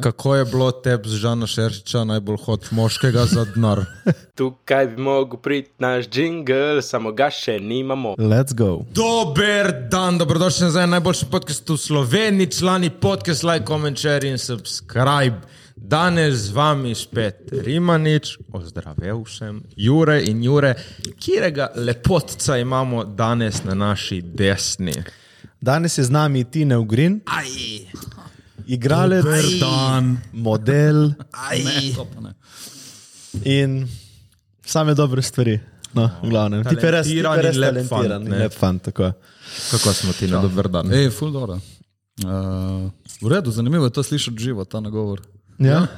Kako je bilo tebi z Žana Šeršiča najbolj hod moškega za denar? Tukaj bi mogel priti naš jingle, samo ga še nimamo. Let's go. Dober dan, dobrodošli nazaj na najboljši podcast v Sloveniji, člani podcast, like, comment, share in subscribe. Danes z vami spet Rimanič, ozdravel sem, Jure in Jure, kjerega lepotca imamo danes na naši desni. Danes je z nami Tina Ugrin, Aj, igralec, dan, model aj. To pa ne. in same dobre stvari. No, glavno. Ti pa res, ti Talentiran res in lep talentiran ne. lep fant. tako. Kako smo ti na dober dan? Ej, ful dobro. Uh, v redu, zanimivo je to slišati živo, ta nagovor. Ja?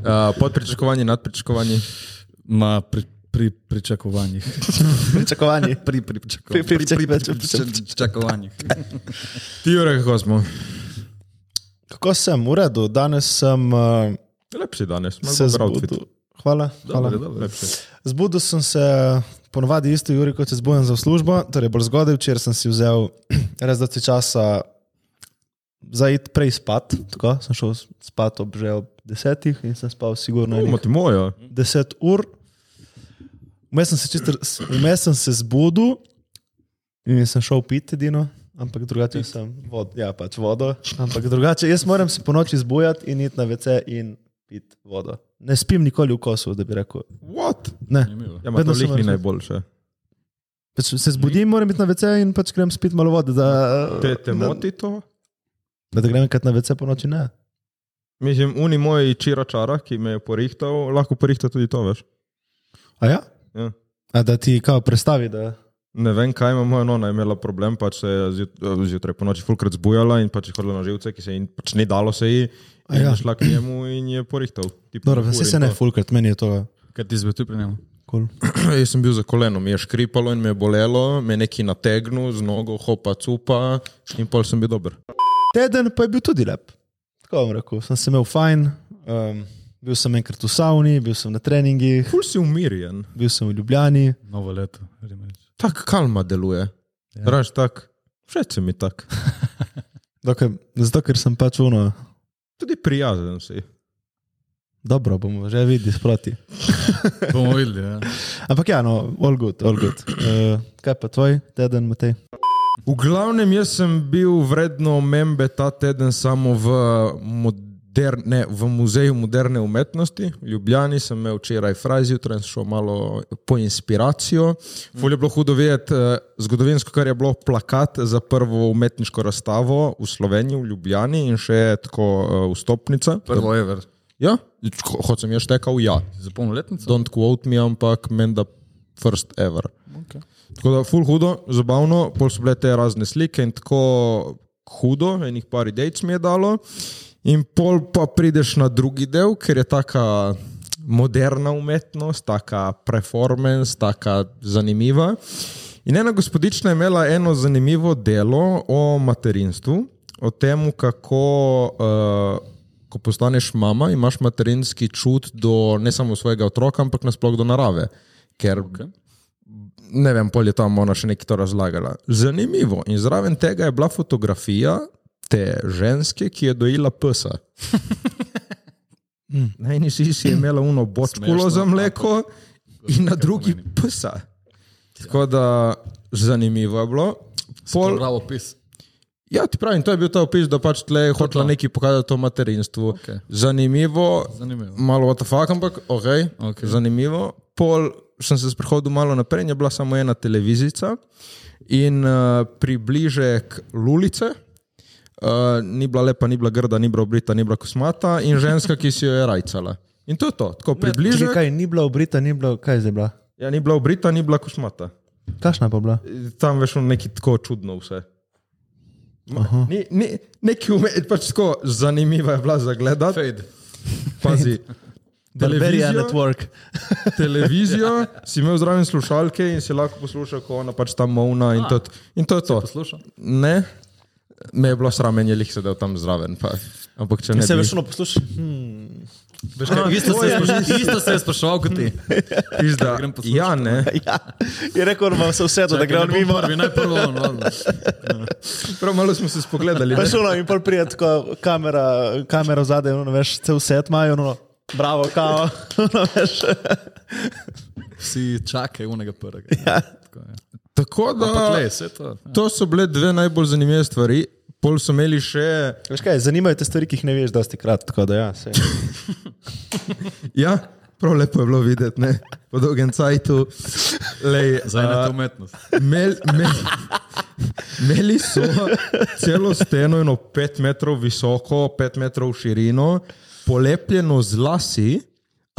Uh, pod pričakovanji, nad pričakovanji. Ma pri, pri pričakovanjih. Pričakovanje. Pri, pri, pričako, Pri- pri- pri, pri, pri, pri- pri pričakovanjih. Ti, Jure, kako smo? Kako sem? V redu. Danes sem uh, Lepši danes, malo se zbudil. Hvala. hvala. Dobro. Lepši. Zbudil sem se ponovadi isto, Juri, kot se zbudem za službo, torej bolj zgodaj, včeraj sem si vzel res dosti časa za iti prej spat. Tako, sem šel spat ob že ob desetih in sem spal sigurno No, mojo. 10 ur. Vmes sem se, čisto, vmes sem se zbudil in sem šel piti edino, ampak drugače sem vod, ja, pač vodo. Ampak drugače, jaz moram se po noči zbujati in iti na WC in piti vodo. Ne spim nikoli v kosu, da bi rekel. What? Ne. Ja, Vedno ni razmišljal. najboljše. Pač se zbudim, moram iti na WC in pač grem spiti malo vode. Da, Te, te da, moti to? da, da grem enkrat na WC po noči, ne. Mislim, uni moj čiračara, ki me je porihtal, lahko porihta tudi to, veš. A ja? Ja. A da ti kao predstavi, da. Ne vem, kaj ima moja nona, je imela problem, pač se je zjut- zjutraj po noči fulkrat zbujala in pač je hodila na živce, ki se ji pač ni dalo se ji. In ja. šla k njemu in je porihtal. Dobro, vsi se ne fulkrat, meni je to Kaj ti zbe tu pri njemu? kul. Jaz sem bil za koleno, mi je škripalo in me je bolelo, me je neki nategnil z nogo, hopa, cupa in pol sem bil dober. Teden pa je bil tudi lep. Tako bom rekel, sem se imel fajn, um, bil sem enkrat v savni, bil sem na treningih, Ful si umirjen, bil sem v Ljubljani. Novo leto. Rimanič. Tak kalma deluje. Ja. Raž tak, všeč mi tak. Dokaj, zato, ker sem pač uno, Tudi prijazen si. dobro bomo že videli sproti. Bomo videli. Ja. Ampak ja, no, all good, all good. Uh, kaj pa tvoj teden, Matej? V glavnem, jaz sem bil vredno omembe ta teden samo v, moderne, v Muzeju moderne umetnosti. V Ljubljani sem imel včeraj fraj zjutraj šel malo po inspiracijo. Ful je bilo hudo videti eh, zgodovinsko, kar je bilo plakat za prvo umetniško razstavo v Sloveniji, v Ljubljani in še tako eh, vstopnica. Prvo ever. Ja, hočem jaz tekal, ja. Za polnoletnico? Don't quote me, ampak menda first ever. Okay. Tako da, ful hudo, zabavno, pol so bile te razne slike in tako hudo, enih par idej mi je dalo. In pol pa prideš na drugi del, ker je taka moderna umetnost, taka performance, taka zanimiva. In ena gospodična je imela eno zanimivo delo o materinstvu, o tem, kako. Uh, Ko postaneš mama, imaš materinski čut do ne samo svojega otroka, ampak nasploh do narave. Ker Okay. ne vem, pol je tam ona še nekaj to razlagala. Zanimivo. In zraven tega je bila fotografija te ženske, ki je dojila psa. Na eni si si imela uno bočkulo za mleko in na drugi psa. Tako da zanimivo je bilo. Pol, Prav opis. ja, ti pravim, to je bil ta opis, da pač tle je hotela nekaj pokazati o materinstvu. Okej. Zanimivo, Zanimivo. malo what the fuck, ampak ok, Okej. zanimivo. Pol sem se sprehodil malo naprej, je bila samo ena televizica in uh, približek Lulice. Uh, ni bila lepa, ni bila grda, ni bila obrita, ni bila kosmata in ženska, ki si jo je rajcala. In to je to, tako Če približek. kaj ni bila obrita, ni bila, kaj je zdaj bila? Ja, ni bila obrita, ni bila kosmata. Kakšna pa bila? Tam veš, neki tako čudno vse. Ma, ni, ni, neki ume, pač tako zanimiva je bila za gledati. Fade. Pazi. Televizijo- Network. televizijo, si imel zraven slušalke in si lahko poslušal, ko ona pač tam mauna in, to, in to je to. Poslušam. Ne, me je bilo sramen, je lih sedel tam zraven. Pa. Ampak če ne Se bi, veš, ono poslušaš. Hmm. Veš kaj, isto, se je spraševal, isto se je spraševal kot ti. Pizda, ja, ne. Ja, je rekel, da bom se usedel, da gre on mimo. Prvi, naj prvo on. valjda. Prav malo smo se spogledali. Pa ne. šuno in pol prije tako kamera, kamera zadaj, no, veš, cel set imajo, no, bravo, kao, no, veš. Vsi čakajo unega prvega. Ja. Tako je. Tako da, le, vse to. ja. to so bile dve najbolj zanimive stvari. Pol so imeli še, Veš kaj, zanimajo te stvari, ki jih ne veš, dosti krat, tako da ja, se. ja, prav lepo je bilo videti, ne, po dolgem cajtu. Lej, Zdaj je to umetnost. Imeli mel, imeli so celo steno, eno pet metrov visoko, pet metrov širino, polepljeno z lasi,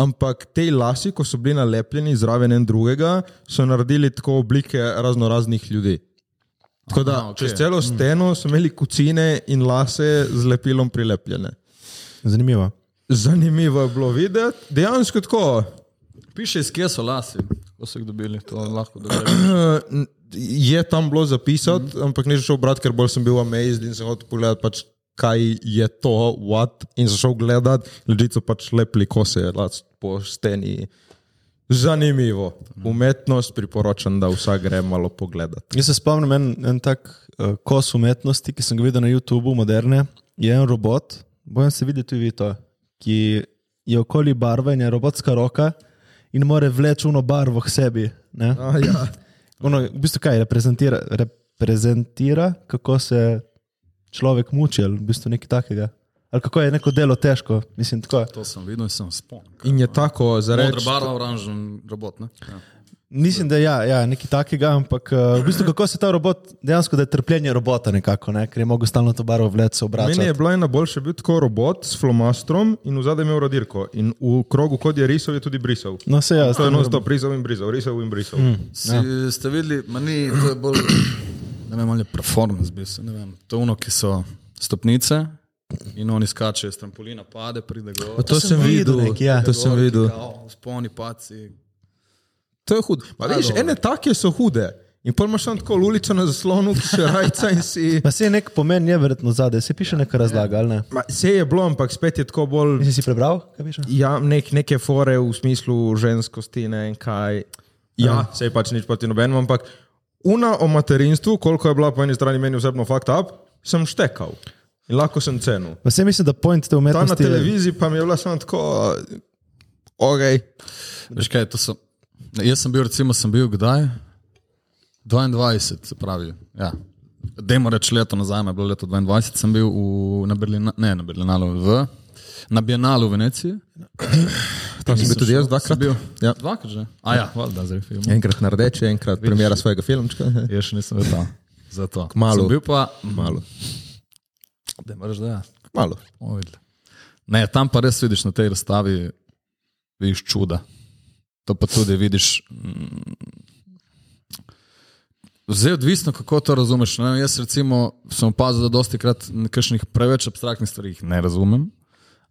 ampak te lasi, ko so bili nalepljeni zraven en drugega, so naredili tako oblike razno raznih ljudi. Tako da Aha, okay. čez celo steno so imeli kucine in lase z lepilom prilepljene. Zanimivo. Zanimivo je bilo videti, dejansko tako. Piše, iz kje so lasi. Kako so jih dobili, to lahko dobiš. Uh, je tam bilo zapisati, mm. ampak nisem šel brati, ker bolj sem bil amazed in sem hotel pogledati, pač, kaj je to, what. In šel gledati, ljudje so pač lepili kose po steni. Zanimivo. Umetnost priporočam, da vsak gre malo pogledati. Jaz se spomnim en, en tak uh, kos umetnosti, ki sem ga videl na YouTubu, moderne. Je en robot, bojim se videti tudi vi to, ki je okoli barve in je robotska roka in more vleči uno barvo k sebi. Ne? A, ja. Ono, v bistvu kaj reprezentira, reprezentira, kako se človek muči, ali v bistvu nekaj takega. Ali kako je neko delo težko, mislim, tako. To sem videl in sem spomnil. In je tako, za Modra reči. barva, oranžen robot. Ne? Ja. Mislim, da je ja, ja, nekaj takega, ampak uh, v bistvu kako se ta robot, dejansko da je trpljenje robota nekako, ne? ker je mogel stalno to barvo vleči, se Meni je obračati. bila ena boljša, bil tako robot s flomastrom in v zadnjem imel radirko. In v krogu, kot je risal, je tudi brisal. No, se ja, To je stalno- enostavno brisal in brisal, risal in brisal. Mm. Si, ja. Ste videli, meni to je bolj, ne vem, ali je performance, bi se, ne vem. To ono, ki so stopnice in oni skačejo s trampolina, pade, pride gor. To, to sem videl, nekaj, ja. to sem videl. Sponi, paci. To je hudo. Ma, veš, ene take so hude. In pol imaš tam tako ulico na zaslonu, ki se rajca in si. Pa se je nek pomen, je verjetno zadaj, se piše neka razlaga, ali ne? Ma, se je bilo, ampak spet je tako bolj. Mislim, si prebral, kaj piše? Ja, nek, neke fore v smislu ženskosti, ne vem kaj. Ja, se je pač nič proti nobenemu, ampak una o materinstvu, koliko je bila po eni strani meni osebno fucked up, sem štekal. In lahko sem cenil. Pa se mislim, da point te Ta na umetnosti televiziji pa mi je bila samo tako, ok. Veš kaj, to so. ne, Jaz sem bil, recimo, sem bil kdaj? 22, se pravi. Ja. Dajmo reči leto nazaj, je bilo leto 22, sem bil v, na Berlinalu, ne na Berlinalu, v, na Bienalu v Veneciji. Tam sem bil tudi jaz dvakrat. bil. Ja. Dvakrat že. A ja, valjda, zdaj film. Enkrat na rdeče, enkrat premjera svojega filmčka. Jaz še nisem vedel. Zato. Kmalu. Sem bil pa, Malo. da moraš da ja. Malo. Bomo videli. Ne, tam pa res vidiš na tej razstavi, vidiš čuda. To pa tudi vidiš. mm, Zdaj, odvisno, kako to razumeš. Ne, jaz, recimo, sem opazil, da dosti krat nekakšnih preveč abstraktnih stvari ne razumem.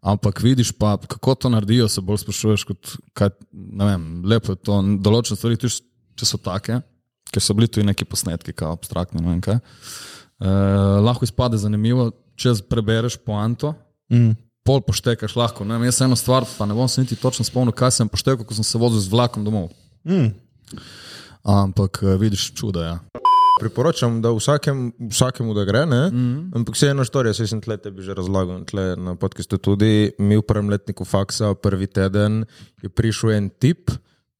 Ampak vidiš pa, kako to naredijo, se bolj sprašuješ. Kot, kaj, ne vem, lepo je to. Določene stvari, tudi če so take, ker so bili tu neki posnetki, kao abstraktni. ne vem kaj. Uh, lahko izpade zanimivo, če prebereš poanto, mm, pol poštekaš lahko. Ne? vem, Jaz eno stvar, pa ne bom se niti točno spomnil, kaj sem poštekal, ko sem se vozil z vlakom domov. mm. Ampak eh, vidiš čuda. Ja. Priporočam, da vsakem, vsakemu da gre, mm -hmm. ampak vse eno štorijo, se sem tle tebi že razlagal, tle na podkastu tudi. Mi v prvem letniku faksa, prvi teden je prišel en tip,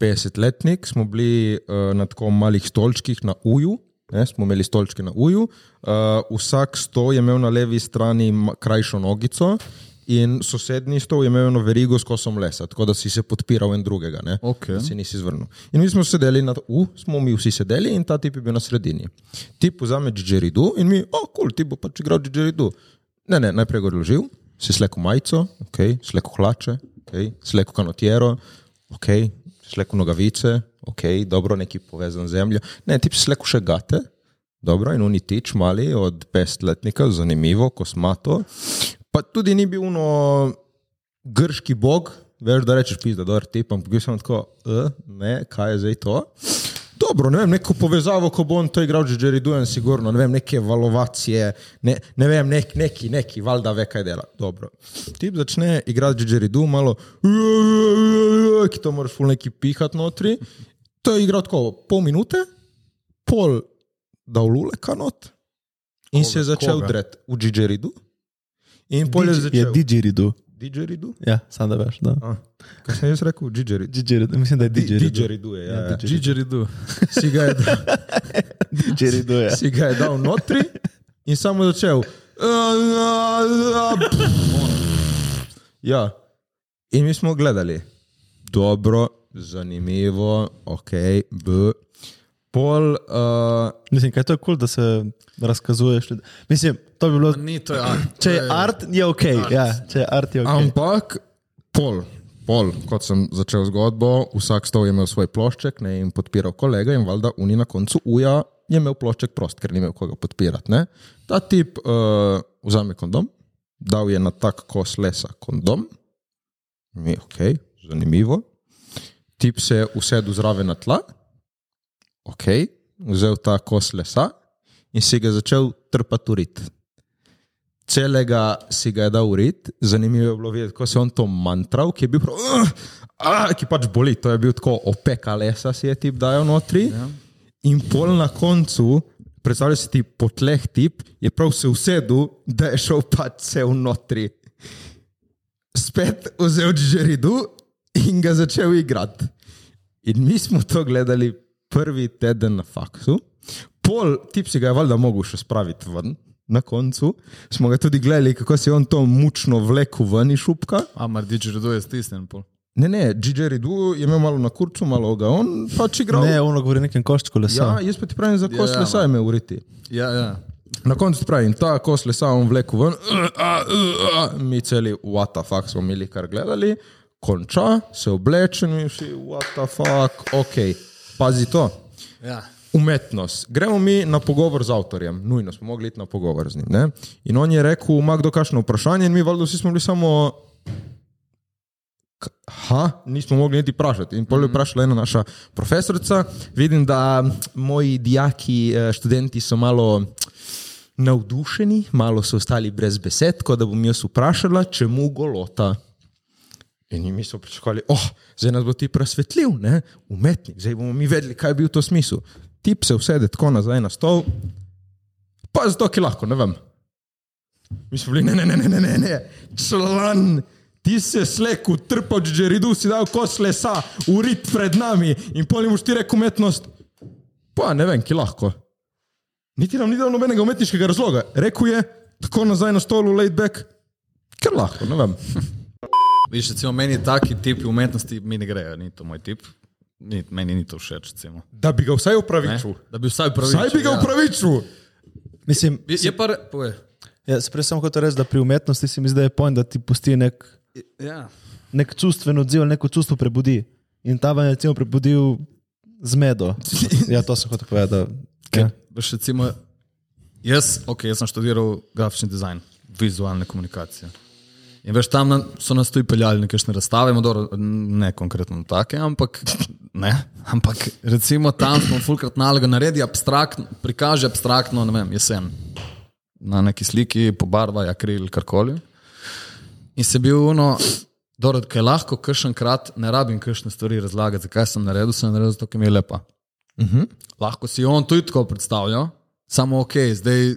50-letnik, smo bili uh, na tako malih stolčkih na uju. Ne, smo imeli stolčke na uju, uh, vsak stol je imel na levi strani krajšo nogico, in sosednji stol je imel eno verigo s kosom lesa, tako da si se podpiral en drugega. Ne, Okej. da si nisi zvrnil. In mi smo sedeli na U, smo mi vsi sedeli in ta tip je bil na sredini. Tip vzame džeridu in mi, o, oh, kul, cool, ti bo pač igral džeridu. Ne, ne, najprej ga odložil, si slekel majico, okay, slekel hlače, okay, slekel kanotiero, okay, slekel nogavice, okay, dobro, neki povezan z zemljo. Ne, tip si slekel še gate. Dobro, in oni tič mali od petletnika, zanimivo, kosmato. Pa tudi ni bil no grški bog, veš, da rečeš, pizda, dober tip, ampak bil sem tako, e, ne, kaj je zdaj to. Dobro, ne vem, neko povezavo, ko bo on to igral, že Jerry Dujan, sigurno, ne vem, neke valovacije, ne, ne vem, nek, neki, neki, valjda ve, kaj dela. Dobro. Tip začne igrati Jerry Du, malo, ki to moraš ful neki pihat notri. To je igral tako pol minute, pol dal luleka not in se je začel koga? dret v didgeridu. In pol je Je začel didgeridu. didgeridu. Ja, sam da veš. Da. A, Kaj sem jaz rekel? Didgeridu. Didgeridu, mislim, da je didgeridu. Didgeridu je, ja. ja. Didgeridoo. Si ga je dal, Didgeridu je. si ga je dal notri in samo začel. Ja, in mi smo gledali. Dobro, zanimivo, ok, b. Pol, uh, Mislim, kaj to je kul, cool, da se razkazuješ. Mislim, to bi bilo. Ni to, ja. Če je art, je ok. Ja, če je art, je ok. ampak pol, pol, kot sem začel zgodbo, vsak stol je imel svoj plošček ne, in podpiral kolega, in valjda uni na koncu uja je imel plošček prost, ker ni imel koga podpirati. Ne. Ta tip uh, vzame kondom, dal je na tak kos lesa kondom, mi ok, zanimivo. Tip se je usedel zraven na tla, ok, vzel ta kos lesa in si ga začel trpati urit. Celega si ga je dal urit, zanimivo je bilo videti, kako se je on to mantral, ki je bil prav, uh, uh, ki pač boli, to je bil tako opeka lesa, si je tip dajal notri. Ja. In pol na koncu, predstavljaj si ti po tleh tip, je prav se usedel, da je šel pač cel notri. Spet vzel žeridu in ga začel igrati. In mi smo to gledali prvi teden na faksu. Pol tip si ga je valjda mogel še spraviti ven. Na koncu smo ga tudi gledali, kako se je on to mučno vlekel ven iz šupka. Amar didgeridoo je stisnjen. pol. Ne, ne, Gigi Ridu je imel malo na kurcu, malo ga on pač igral. Ne, ono govori nekem koščku ja, lesa. jaz pa ti pravim, za kos Ja, ja, lesa je imel uriti. Ja, ja. Na koncu pravim, ta kos lesa on vlekel ven, uh, uh, uh, mi celi, what the fuck smo imeli kar gledali, konča, se obleče in vsi, what the fuck, ok, pazi to. ja. Umetnost. Gremo mi na pogovor z avtorjem, nujno smo mogli iti na pogovor z njim. Ne? In on je rekel, ima kdo kakšno vprašanje, in mi valjda vsi smo bili samo. "K- Ha, nismo mogli niti vprašati. In pol je vprašala ena naša profesorica. Vidim, da moji dijaki, eh, študenti so malo navdušeni, malo so ostali brez besed, tako da bom jaz vprašala, čemu golota. In mi smo pričakovali, oh, zdaj nas bo ti presvetljiv, ne? umetnik, zdaj bomo mi vedeli, kaj je bil to smisel. Tip se usede tako nazaj na stol, pa zato, ki lahko, ne vem. Mi smo bili, ne, ne, ne, ne, ne, ne, ne. član, ti se slekel, trpal žeridu, si dal kos lesa, urit pred nami in polnimo ti rekel umetnost. Pa ne vem, ki lahko. Niti nam ni dal nobenega umetniškega razloga. Rekl je, tako nazaj na stolu, laid back, ker lahko, ne vem. Viš, recimo, meni taki tipi umetnosti mi ne grejo, ni to moj tip. Ni, meni ni to všeč. Recimo, Da bi ga vsaj ne? upravičil. da bi vsaj pravičil. Vsaj bi ga ja. upravičil. Mislim, Je, je pa, ja, prej sem hotel reči, da pri umetnosti se mi zdi, da je point, da ti pusti nek, Ja. nek čustven odziv, neko čustvo prebudi. In ta vam je recimo prebudil zmedo. Ja, to sem hotel povedati. Ja. veš, recimo, jaz, okay, jaz sem študiral grafični dizajn, vizualne komunikacije. In veš, tam na, so nas tudi peljali nekakšne razstave, no, dobro, ne konkretno take, ampak, ne, ampak recimo tam smo fulkrat naloga naredi abstraktno, prikaže abstraktno, ne vem, jesen. Na neki sliki pobarvaj akril, karkoli. In se bil ono, dobro, kaj lahko kršen krat, ne rabim kršne stvari razlagati, zakaj sem naredil, sem naredil zato, ker mi je lepa. Lahko si on tudi tako predstavlja, samo ok, zdaj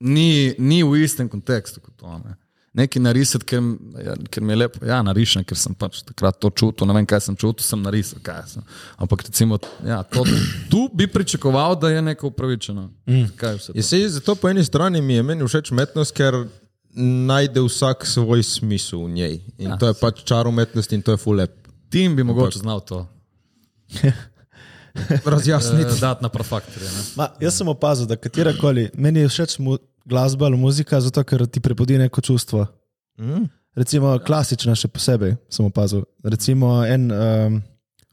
ni, ni v istem kontekstu kot to. Ne. Nekaj narisati, ker, ja, ker mi je lepo, ja, narišem, ker sem pač takrat to čutil, ne vem, kaj sem čutil, sem narisal, kaj sem. Ampak recimo, ja, to, tu bi pričakoval, da je neko upravičeno. Mm. Kaj vse Je to? se zato po eni strani mi je meni všeč umetnost, ker najde vsak svoj smisel v njej. In ja. to je pač čar umetnosti in to je fulep. Tim bi mogoče znal to Razjasniti. uh, dati na. Ma, jaz sem opazil, da katerakoli, meni je všeč glasba ali muzika, zato ker ti prebudi neko čustvo. Mm. Recimo klasična še posebej sem opazil. Recimo en um,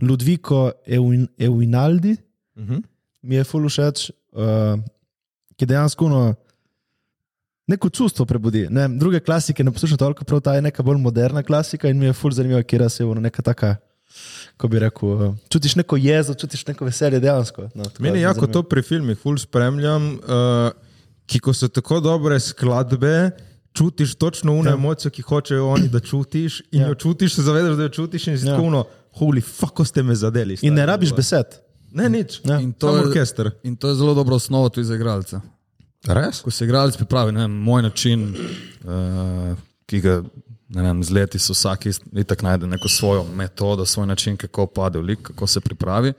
Ludviko Euin, Euinaldi Mm -hmm. mi je ful všeč, uh, ki dejansko no, neko čustvo prebudi. Ne, druge klasike ne poslušam toliko, prav ta je neka bolj moderna klasika in mi je ful zanimiva, kje je ono neka taka ko bi rekel, uh, čutiš neko jezo, čutiš neko veselje dejansko. No, Meni je jako zanimivo. to pri filmih, ful spremljam, uh, ki ko so tako dobre skladbe. Čutiš točno uno ja. emocijo, ki hočejo oni, da čutiš, in ja. jo čutiš, se zavedaš, da jo čutiš, in si Ja. ja. tako uno, holy fuck, ko ste me zadeli. In ne stari." rabiš besed. Ne, nič. Ja. In to, je, orkester. in to je zelo dobra osnova tudi za igralce. Res? Ko se igralec pripravi, ne vem, moj način, uh, ki ga ne vem, z leti so vsak itak najde neko svojo metodo, svoj način, kako pade v lik, kako se pripravi.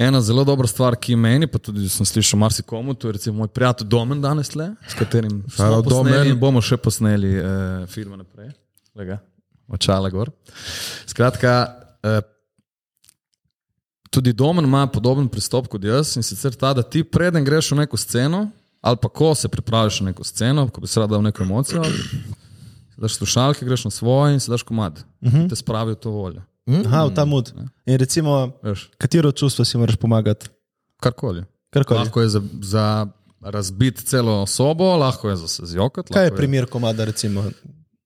Ena zelo dobra stvar, ki meni, pa tudi sem slišal marsikomu, to je recimo moj prijatelj Domen danes le, s katerim out posneli bomo še posneli uh, filme naprej. Lega, očala gor. Skratka, uh, tudi Domen ima podoben pristop kot jaz in sicer ta, da ti preden greš v neko sceno, ali pa ko se pripraviš na neko sceno, ko bi se rad dal neko emocijo, daš slušalke, greš na svoje in si daš komad. Uh -huh. Te spravi v to voljo. Aha, v ta mud. In recimo, Veš, katero čustvo si moraš pomagati? karkoli. Karkoli. Lahko je za, za razbiti celo sobo, lahko je za se zjokati. Kaj je primer komada, recimo?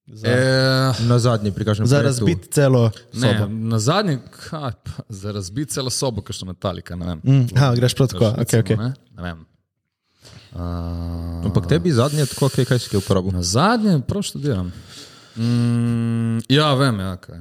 Za, E, Na zadnji prikažem. za razbiti celo ne, sobo. na zadnji, kaj, pa, za razbiti celo sobo, kot so metalika. Ne vem. Mm, aha, greš prav tako. Okay, okay. Ne, ne vem. Uh, Ampak tebi zadnje, tako kaj, kaj si kaj uporabil? Na zadnje, prav študiram. Mm, ja, vem, ja, kaj.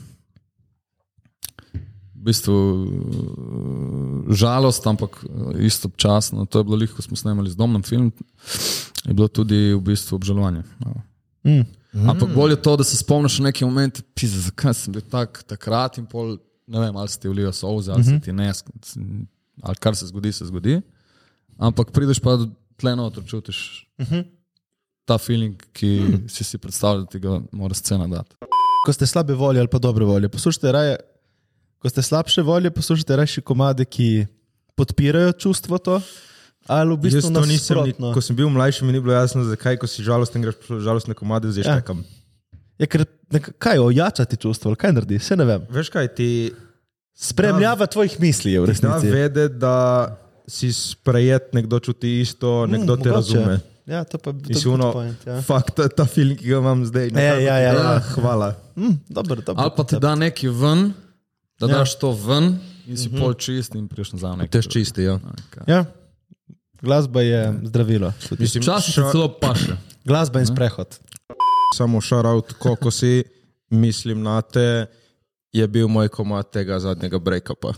V bistvu uh, žalost, ampak uh, istočasno. To je bilo lih, ko smo snemali z domom film, je bilo tudi v bistvu obžalovanje. Mm. Mm. Ampak bolje to, da se spomniš na neki moment, pisa, zakaj sem bil tak, takrat in pol, ne vem, ali se ti vlijo solze, ali se ti ne, ali kar se zgodi, se zgodi. Ampak prideš pa tle noter, čutiš ta feeling, ki si si predstavljal, da ti ga mora scena dati. Ko ste slabe volje ali pa dobre volje, poslušajte raje. Ko ste slabše volje, poslušajte raje komade, ki podpirajo čustvo to. Ali v bistvu to nisem, ni- ko sem bil mlajši, mi ni bilo jasno, zakaj, ko si žalosten, greš po žalostne komade, zdaj Ja. štekam. Ja, ker, nek, kaj ojačati čustvo, kaj naredi, se ne vem. Veš kaj, ti Spremljava tvojih misli je v da resnici. vede, da si sprejet, nekdo čuti isto, nekdo te mogoče. razume. Ja, to pa uno, good point, ja. fakt, ta, ta film, ki ga imam zdaj. Ja, ja, ja, ja. Ah, hvala. Mm, dobro, dobro. Ali pa ti da nekaj ven, da Ja. ja. daš to ven in si uh -huh. pol čist in priješ nazaj. v nekaj Tež čisti, ja. Okay. Ja. Glasba je zdravilo. tudi. Mislim, Včasih ša- celo paše. Glasba in sprehod. samo šarout, koliko si, mislim na te, je bil moj komad tega zadnjega break-upa.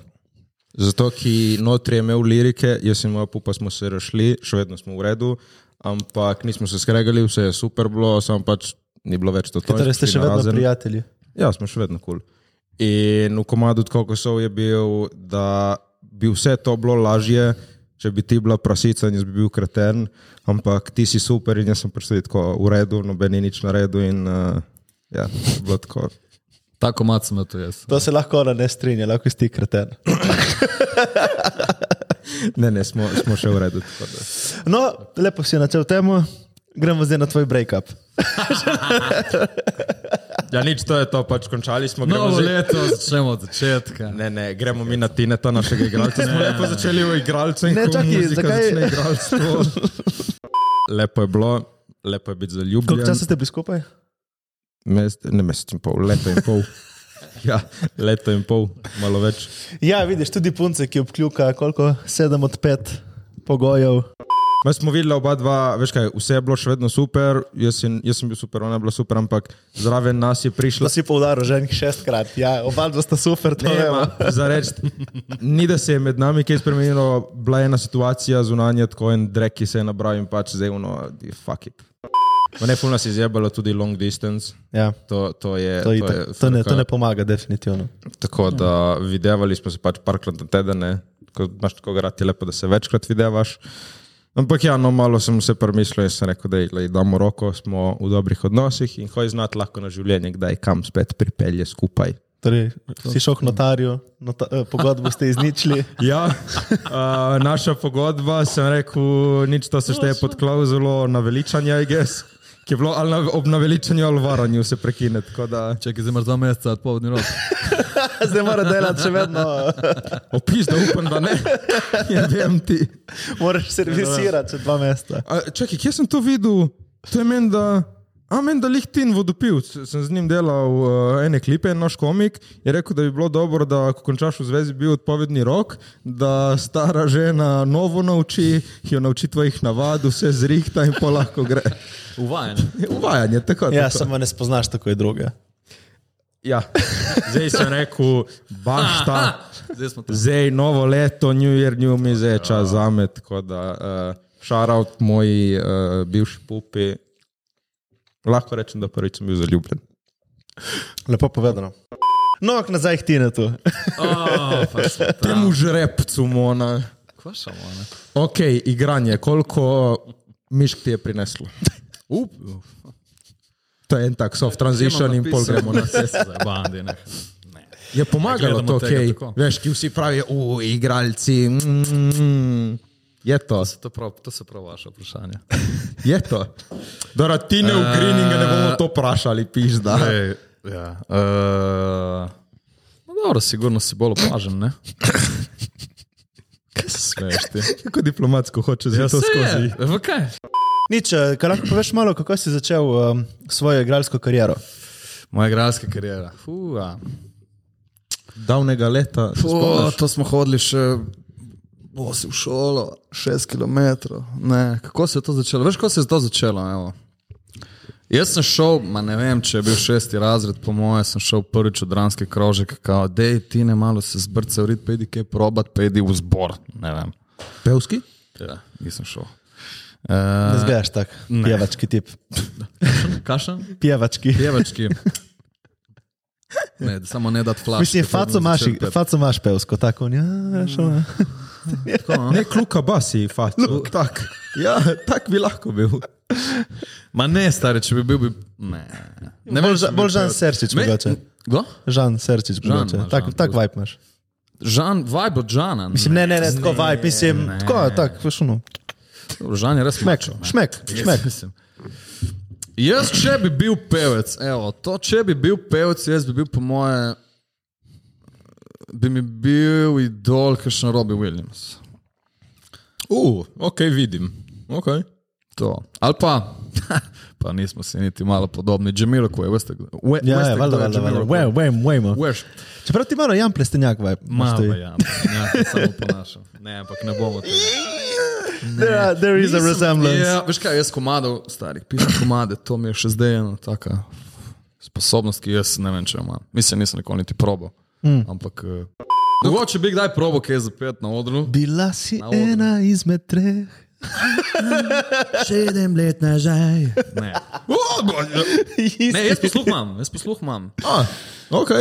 Zato, ki notri je imel lirike, jaz in moja pupa smo se rešili, še vedno smo v redu, ampak nismo se skregali, vse je super bilo, samo pač ni bilo več to. Torej ste še vedno prijatelji. Ja, smo še vedno kul. Cool. In v komadu Kokosov je bil, da bi vse to bilo lažje, če bi ti bila prasica in jaz bi bil kreten, ampak ti si super in jaz sem tako v redu, noben ni nič na redu in uh, ja, bilo tako. Tako mat sem to jaz. To se lahko ona ne strinja, lahko si ti kreten. Ne, ne, smo, smo še v redu. tako da. No, lepo si načel temu, gremo zdaj na tvoj breakup. Ja, nič, to je to, pač končali smo. gremo Novo zdaj- leto, začnemo od začetka. Ne, ne, gremo mi na Tineta, našega igralca. Smo lepo začeli v igralcu in Ne, muzika zakaj- začne igralstvo. lepo je bilo, lepo je biti zaljubljen. Koliko časa ste bili skupaj? Mes, ne mesec in pol, leto in pol. Ja, leto in pol, malo več. Ja, vidiš, tudi punce, ki obkljuka, koliko? Sedem od pet pogojev. Mi smo videli oba dva, veš kaj, vse je bilo še vedno super, jaz, in, jaz sem bil super, ona je bila super, ampak zraven nas je To prišla. si poudaril že enih šestkrat. Ja, oba dva sta super, to ma, za reči, ni da se je med nami kaj spremenilo, bila je ena situacija zunanja, tako en drek, ki se je nabral in pač zdaj uno, fuck it. Ma ne, fulno si izjebalo tudi long distance. Ja, To, to, je, to, to, to, to, ne, to ne pomaga, definitivno. Tako da videvali smo se pač parkrat na teden, ko imaš tako je lepo, da se večkrat videvaš. Ampak ja, no, malo sem se premislil in sem rekel, da je, damo roko, smo v dobrih odnosih in hoj znati lahko na življenje, kdaj kam spet pripelje skupaj. Torej, si šel k notarju, nota, eh, pogodbo ste izničili. Ja, uh, naša pogodba, sem rekel, nič to se šteje pod klauzulo naveličanja, I guess. Ki je bilo ali na, ob naveličanju ali varanju se prekine. tako Da, Čekaj, zdaj imaš dva meseca odpovedni rok. Zdaj mora delati še vedno, opis, da upam, da ne. Ja, vem ti. moraš servisirati čez dva meseca. A, čakaj, kje sem to videl? To je meni, da. A meni, da lihtin vodopivc. Sem z njim delal uh, ene klipe, en naš komik. Je rekel, da bi bilo dobro, da ko končaš v zvezi, bi bil odpovedni rok, da stara žena novo nauči, jo nauči tvojih navad, vse zrihta in pa lahko gre. Uvajanje. Uvajanje, tako Ja, tako. samo ne spoznaš tako je druge. Ja, zdaj sem rekel, baš ta. Zdaj. Zdaj novo leto, New Year, New Me, zdaj je čas za me. Tako da, uh, šarout moji uh, bivši pupi. Lahko rečem, da prvič sem bil zaljubljen. Lepo povedano. No, nazaj k Tinetu. Pa smo tam. Temu žrebcu, mona. Kva samo, ne? Ok, igranje, koliko mišk ti je prineslo? Up. To je en tak soft transition in pol gremo na vse. Bandi, ne. Ne. Je pomagalo to, gledamo tega ok. tako. Veš, ki vsi pravijo, u, igralci. Mm, mm, je to, To, so to, prav, to so prav vaše vprašanje. je to. Dora, ti ne v greeningu ne bomo to vprašali, piš da. Ej, ja. Uh, no, dobro, sigurno si bolj opažen, ne? Kaj se smeješ ti? Kako diplomatsko hoče zdaj to skozi. Ja, V kaj? Nič, eh, kaj lahko poveš malo, kako si začel um, svojo igralsko kariero? Moja igralska karijera. Fuha. Davnega leta. O, to smo hodili še bosi v šolo, šest km. Ne, kako se je to začelo? Veš, kako se je to začelo? Evo. Jaz sem šel, ma ne vem, če je bil šesti razred, po mojem, sem šel prvič v dranski krožek, kao, dej ti ne malo se zbrce, vrid, pejdi kaj probat, pejdi v zbor. Ne vem. Pevski? Ja, nisem šel. Ne Uh, zgledaš tak, pjevački tip. Kašen? Pjevački. Pjevački. Ne, samo ne dati flash. Mislim, faco imaš, faco imaš pevsko, tako. Ja, veš, ono. Ne, kluka basi, facu. Tak. Ja, tak bi lahko bil. Ma ne, stari, če bi bil, bi... Ne. ne Bolj, Ža- bi bolj Žan. Serčič mogoče. Kdo? Žan Serčič mogoče. Tak, tak vibe imaš. Žan, vibe od Žana. Mislim, ne, ne, ne, tako vibe, mislim, tako, tak, veš, ono. Žan je res Šmek, mačo, ne. šmek, šmek. Mislim. Jaz, če bi bil pevec, evo, to, če bi bil pevec, jaz bi bil po moje, bi mi bil idol, kakšen Robbie Williams. Uh, ok, vidim. Okay. To. Ali pa, pa nismo si niti malo podobni, Jamiroquai, veste, kdo- we, Ja, veste, ja, kdo valjda, je valjda, valjda. Jamiroquai? Way, way, way, mo. Veš, Čeprav ti malo Jan Plestenjak imaš malo ti. ja, samo ponašam. Ne, ampak ne bomo tega. There, are- there is a resemblance. Ja, veš kaj, jaz komadov, starih, pišem komade, to mi je še zdaj ena taka sposobnost, ki jaz ne vem, če jo imam. Mislim, nisem nikoli niti probo. Mm. Ampak. eh, Mogoče bi kdaj probo kaj zapet na odru. Bila si odru. ena izmed treh. Sedem let nazaj. Ne. ne, jaz posluh imam, jaz posluh imam. Ah, ok.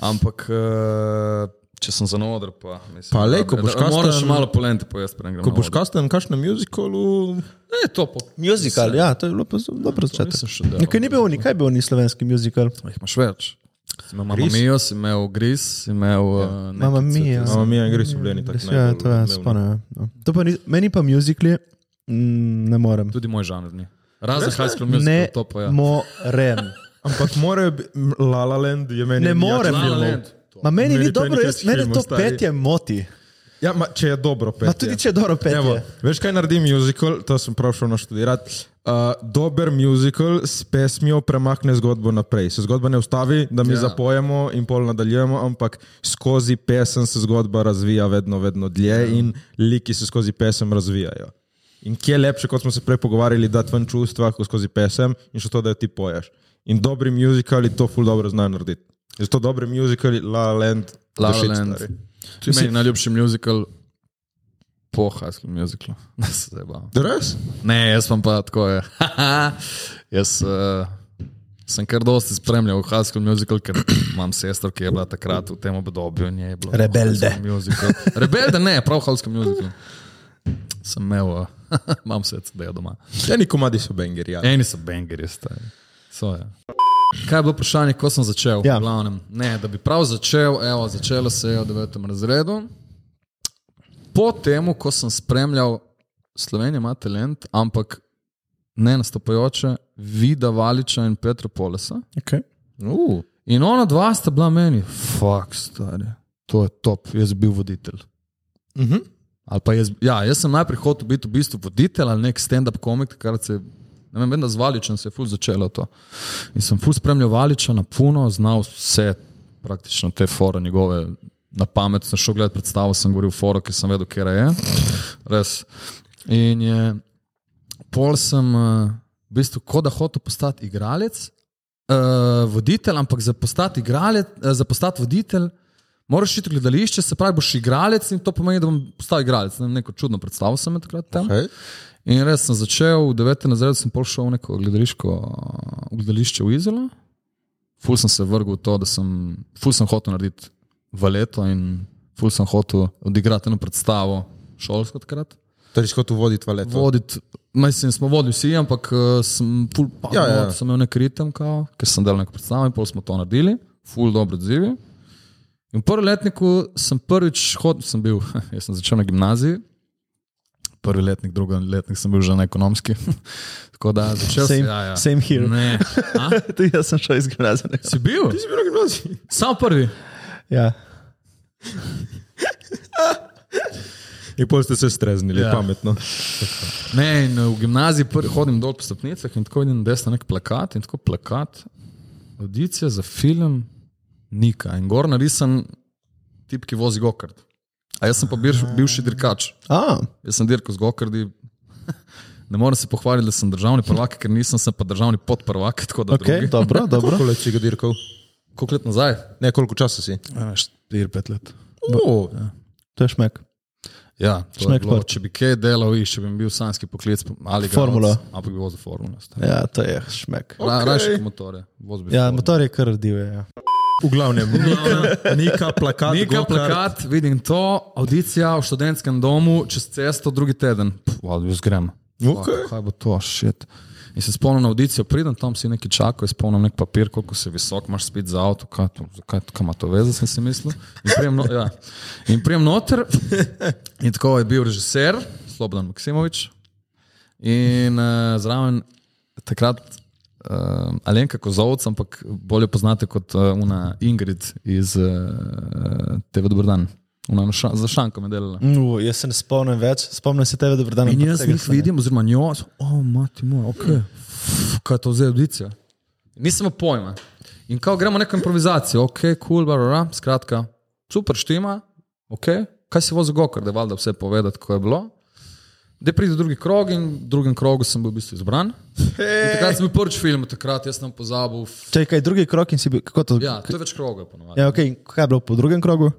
Ampak. Uh, Če sem za odr, pa mislim. Pa lej, ko boš Moraš kasten- še malo polente pojesti, preden grem. Ko na boš kasten, kaš na muzikalu, Ne, to pa. Musical, ja, to je bilo pa dobro delal. Nekaj ni bil, nikaj bil ni slovenski musical. Jih imaš več. Mamma Gris? Mio, si imel Gris, si imel. Uh, Mamma Mia. mama mi in gre so bili tako Ja, to je spomnim. ja. To pa ni, meni pa musicali mm, ne morem. Tudi moj žanr ni. Razen High School Musical, Ne to pa ja. morem. Ampak biti, La La Land je meni. Ne morem. jak La La. Land. Ma meni Meni ni je dobro, nekaj jaz, mene to stari. petje moti. Ja, ma, če je dobro petje. Ma tudi če je dobro Evo, petje. veš, kaj naredi musical, to sem prav šel naštudirati. Uh, dober musical s pesmijo premakne zgodbo naprej. Se zgodba ne ustavi, da mi Ja. yeah. zapojemo in pol nadaljujemo, ampak skozi pesem se zgodba razvija vedno, vedno dlje Ja. yeah. in liki se skozi pesem razvijajo. In kje je lepše, kot smo se prej pogovarjali, da ven čustva skozi pesem in še to, da jo ti poješ. In dobri musicali to ful dobro znajo narediti. Zato dobri musicali, La La Land, La the La Land. stari. To je meni najljubši musical po School Musicalu. Ne se zdaj bavim. Res? Ne, jaz sem pa tako. Je. jaz uh, sem kar dosti spremljal School Musical, ker imam sestro, ki je bila takrat v tem obdobju. je Rebelde. Rebelde, ne, prav School Musical. Sem imel, uh, imam vse CD doma. Eni komadi so bangeri. Ja. Eni so bangeri, stari. So, ja. Kaj je bilo vprašanje, ko sem začel? Ja. Ne, da bi prav začel, evo, začelo se je v 9. razredu. Po tem, ko sem spremljal Slovenijo, ima talent, ampak ne nastopajoče, Vida Valiča in Petra Polesa. Okay. Uh, In ona dva sta bila meni, fuck, stari, to je top, jaz bi bil voditelj. uh -huh. Ali pa jaz, ja, jaz sem najprej hotel biti v bistvu voditelj ali nek stand-up komik, takrat se, ne vem, vem, da z Valičem se je ful začelo to. In sem ful spremljal Valiča na puno, znal vse, praktično te fore njegove. Na pamet sem šel gledati predstavo, sem govoril foro, ki sem vedel, kje je. Res. In je, pol sem uh, v bistvu kot da hotel postati igralec, uh, voditelj, ampak za postati igralec, uh, za postati voditelj, moraš iti v gledališče, se pravi, boš igralec in to pomeni, da bom postal igralec. Ne, neko čudno predstavo sem imel takrat tam. okay. In res sem začel, v 9. razredu sem šel v neko gledališko, v gledališče v Izolo. Ful sem se vrgel v to, da sem, ful sem hotel narediti valeto in ful sem hotel odigrati eno predstavo šolsko takrat. Torej, kot voditi valet. Voditi, mislim, smo vodili vsi, ampak uh, sem ful pa, Ja, ja, sem imel nek ritem, kao, ker sem delal neko predstavo in pol smo to naredili, ful dobro odzivi. In v prvem letniku sem prvič hodil, sem bil, jaz sem začel na gimnaziji, prvi letnik, drugi letnik sem bil že na ekonomski. Tako da začel sem. Same- Ja, ja. same here. Ne. A? Tudi jaz sem šel iz gimnazije. Si bil? Ti si bil na gimnaziji. Sam prvi. Ja. In pol ste se streznili, ja. Pametno. Ne, in v gimnaziji hodim dol po stopnicah in tako vidim desno nek plakat in tako plakat, audicija za film Nika in gor narisan tip, ki vozi gokard. A jaz sem pa bil, bivši dirkač. A, Jaz sem dirkal z gokardi. Ne morem se pohvaliti, da sem državni prvak, ker nisem sem pa državni podprvak. Tako da ok, drugi. dobro, dobro. Koliko let si ga dirkal? Koliko let nazaj? Ne, koliko časa si? 4-5 let. Oh, To je šmek. Ja, to je Šmek bilo, če bi kaj delal, iš, če bi bil sanski poklic ali Formulo. Ampak bi vozil formulo. Ja, to je šmek. Ra, Okej. Raje kot motore. Ja, motor je kar div. Ja. v glavnem, Nika, Nika plakat. Nika go-kart. plakat, vidim to, audicija v študentskem domu, čez cesto, drugi teden. Pff, jaz grem. Ok. Fuck, Kaj bo to, šit. In se spomnim na audicijo, pridem tam si nekaj čakal, spomnim nek papir, koliko si visok, imaš spet za avto, kaj, to, zakaj, kaj ima to veze, sem si mislil. In prijem, no, ja. in prijem noter, in tako je bil režiser, Slobodan Maksimovič, in uh, zraven takrat uh, Alenka Kozovc, ampak bolje poznate kot uh, una Ingrid iz uh, TV Dobrodan. Ša, za šankom je delala. Uh, jaz se ne spomnim več, spomnim se tebe, da dan. In jaz jih vidim, oziroma njo, o, oh, mati moj, ok, Uf, kaj je to zdaj audicija. Nisem pojma. In kao gremo neko improvizacijo, ok, cool, barara, skratka, super štima, ok, kaj si vozil gokar, da je valjda vse povedati, kako je bilo. Da pride drugi krog in v drugem krogu sem bil v bistvu izbran. In takrat sem bil prvič film, takrat jaz sem pozabil. Čakaj, drugi krok in si bil, kako to? Ja, to je več krogov ponovadi. ja okay. kaj je bilo po drugem krogu?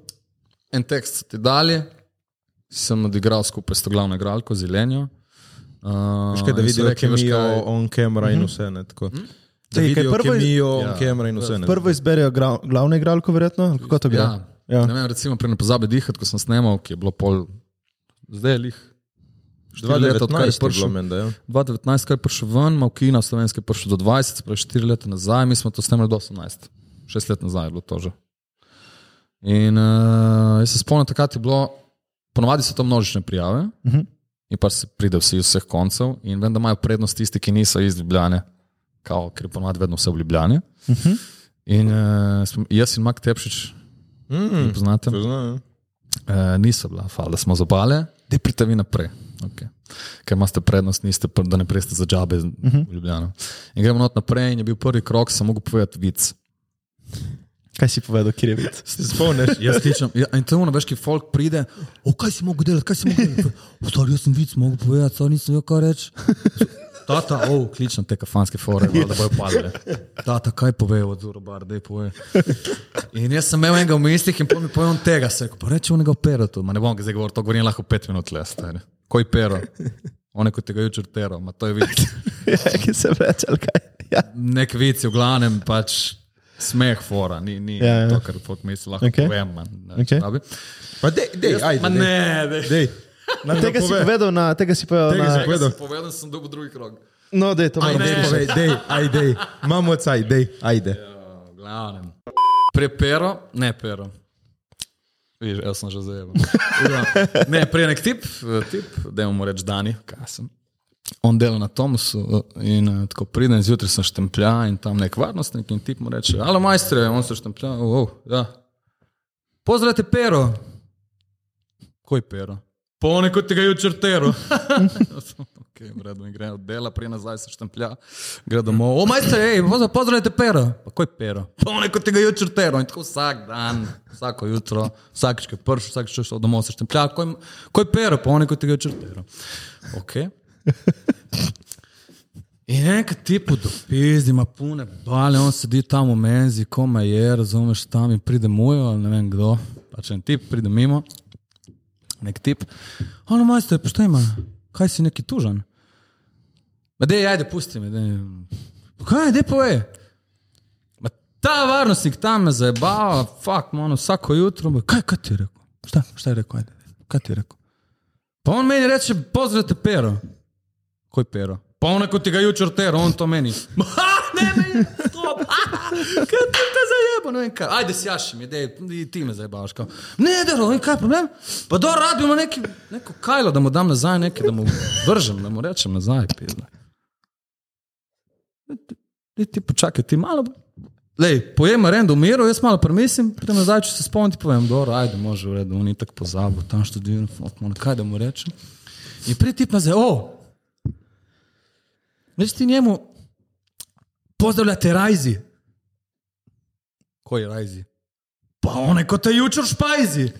En tekst so ti dali, sem odigral skupaj s to glavno igralko, Zelenjo. Uh, kaj, da vidijo kemijo kaj, on camera in vse. Ne, tako. da Čakaj, kaj vidijo prvo kemijo on Ja. camera in vse. Ne. Prvo izberejo gra, glavno igralko, verjetno? Kako to gre? Ja. Ja. Ne vem, recimo, pri ne pozabi dihati, ko sem snemal, ki je bilo pol, zdaj je lih. Štiri leta, odkar je 2019 je bilo prišel. menda, ja. 2019, ko je prišel ven, ima v kino slovenski prišel do 20, se pravi 4 leta nazaj, mi smo to snemali do 18. 6 let nazaj je bilo to že. In uh, jaz se spomnim, takrat je bilo, ponovadi so to množične prijave uh Mhm. -huh. in pa se pride vsi iz vseh koncev in vem, da imajo prednost tisti, ki niso iz Ljubljane, kao, ker je ponovadi vedno vse v Ljubljani. Uh Mhm. -huh. In uh, jaz in Mak Tepšič, Mm, poznate? to znam, ja. Uh, niso bila, fal, da smo zabale, da pridete vi naprej. Okay. Ker imate prednost, niste, da ne preste za džabe uh -huh. v Ljubljano. In gremo not naprej, in je bil prvi krok, sem mogel povedati vic. Kaj si povedal, kje je vid? Se spomniš? Jaz kličem, ja, in to ono, veš, ki folk pride, o kaj si mogel delati, kaj si mogel delati. Stari, jaz sem vic mogel povedati, stari, nisem vedel, kaj reči. Tata, o, kličem te kafanske fore, da bojo padle. Tata, kaj pove od Zurobar, da je pove. In jaz sem imel enega v mislih in pol mi pojem tega, se pa reče onega opera tu, ma ne bom ga zdaj govoril, to govorim lahko pet minut le, stari. Koj pero, one ko tega jučer tero, ma to je vic. ja, ki se vreče, ali kaj? Ja. Nek vic je v glavnem pač smeh fora, ni, ni Ja, ja, ja. ja. to, kar folk misli, lahko okay. povem. Man, ne, okay. Pa dej, dej, ajde. Ma dej. ne, dej. Dej. Na tega si povedal, na tega si povedal. Tega Na, si povedal. Povedal sem dobil drugi krog. No, da je to Dej, več. povej, dej, ajde, imamo caj, dej, ajde. V glavnem. Prej pero, ne pero. Viš, jaz sem že zajeval. Ne, prej nek tip, eh, tip da mu reč Dani, kaj sem. On dela na Tomusu eh, in uh, tako pridem zjutraj, sem štemplja in tam nek varnostnik in tip mu reče, alo majstre, on se štemplja, oh, ja. Pozdravite pero. Koj pero? Pone kot tega jučer tero. ok, v redu, in gre od dela, prije nazaj se štemplja, gre domov. O, majster, hej, pozdravite pero. Pa koj pero? Pone kot tega jučer tero. In tako vsak dan, vsako jutro, vsakič, ko je prš, vsakič, ko je šel domov se štemplja, koj, koj pero, pone kot tega jučer tero. Ok. In enkrat ti podopizdi, ima pune bale, on sedi tam v menzi, koma je, razumeš, tam in pride mujo, ali ne vem kdo, pač en tip pride mimo, nek tip. Ono majster, pa šta ima, kaj si neki tužen? Ma dej, ajde, pusti me, dej. Kaj, dej pove. Ma ta varnostnik tam me zajebava, fakt, ono, vsako jutro, ma, kaj, kaj ti je rekel? Šta, šta je rekel, ajde, kaj ti je rekel? Pa on meni reče, pozdravite pero. Koj pero? Pa on kot ti ga jučer tero, on to meni. Ha, ne, meni, stop, kaj ti te zajeba, ne vem kaj. Ajde, sjaši mi, dej, ti me zajebavaš. Kao. Ne, dero, in kaj je problem? Pa do rabimo neki, neko kajlo, da mu dam nazaj nekaj, da mu vržem, da mu rečem nazaj, pizda. Ti, ti počakaj, ti malo. Lej, pojem rendo v miru, jaz malo premislim, pridem nazaj, če se spomnim, ti povem, dobro, ajde, može v redu, on je tako pozabil, tam študiram, kaj da mu rečem. In pridi tip nazaj, o, Veš ti njemu, pozdravljate Rajzi. Koji Rajzi? Pa onaj ko te jučer špajzi.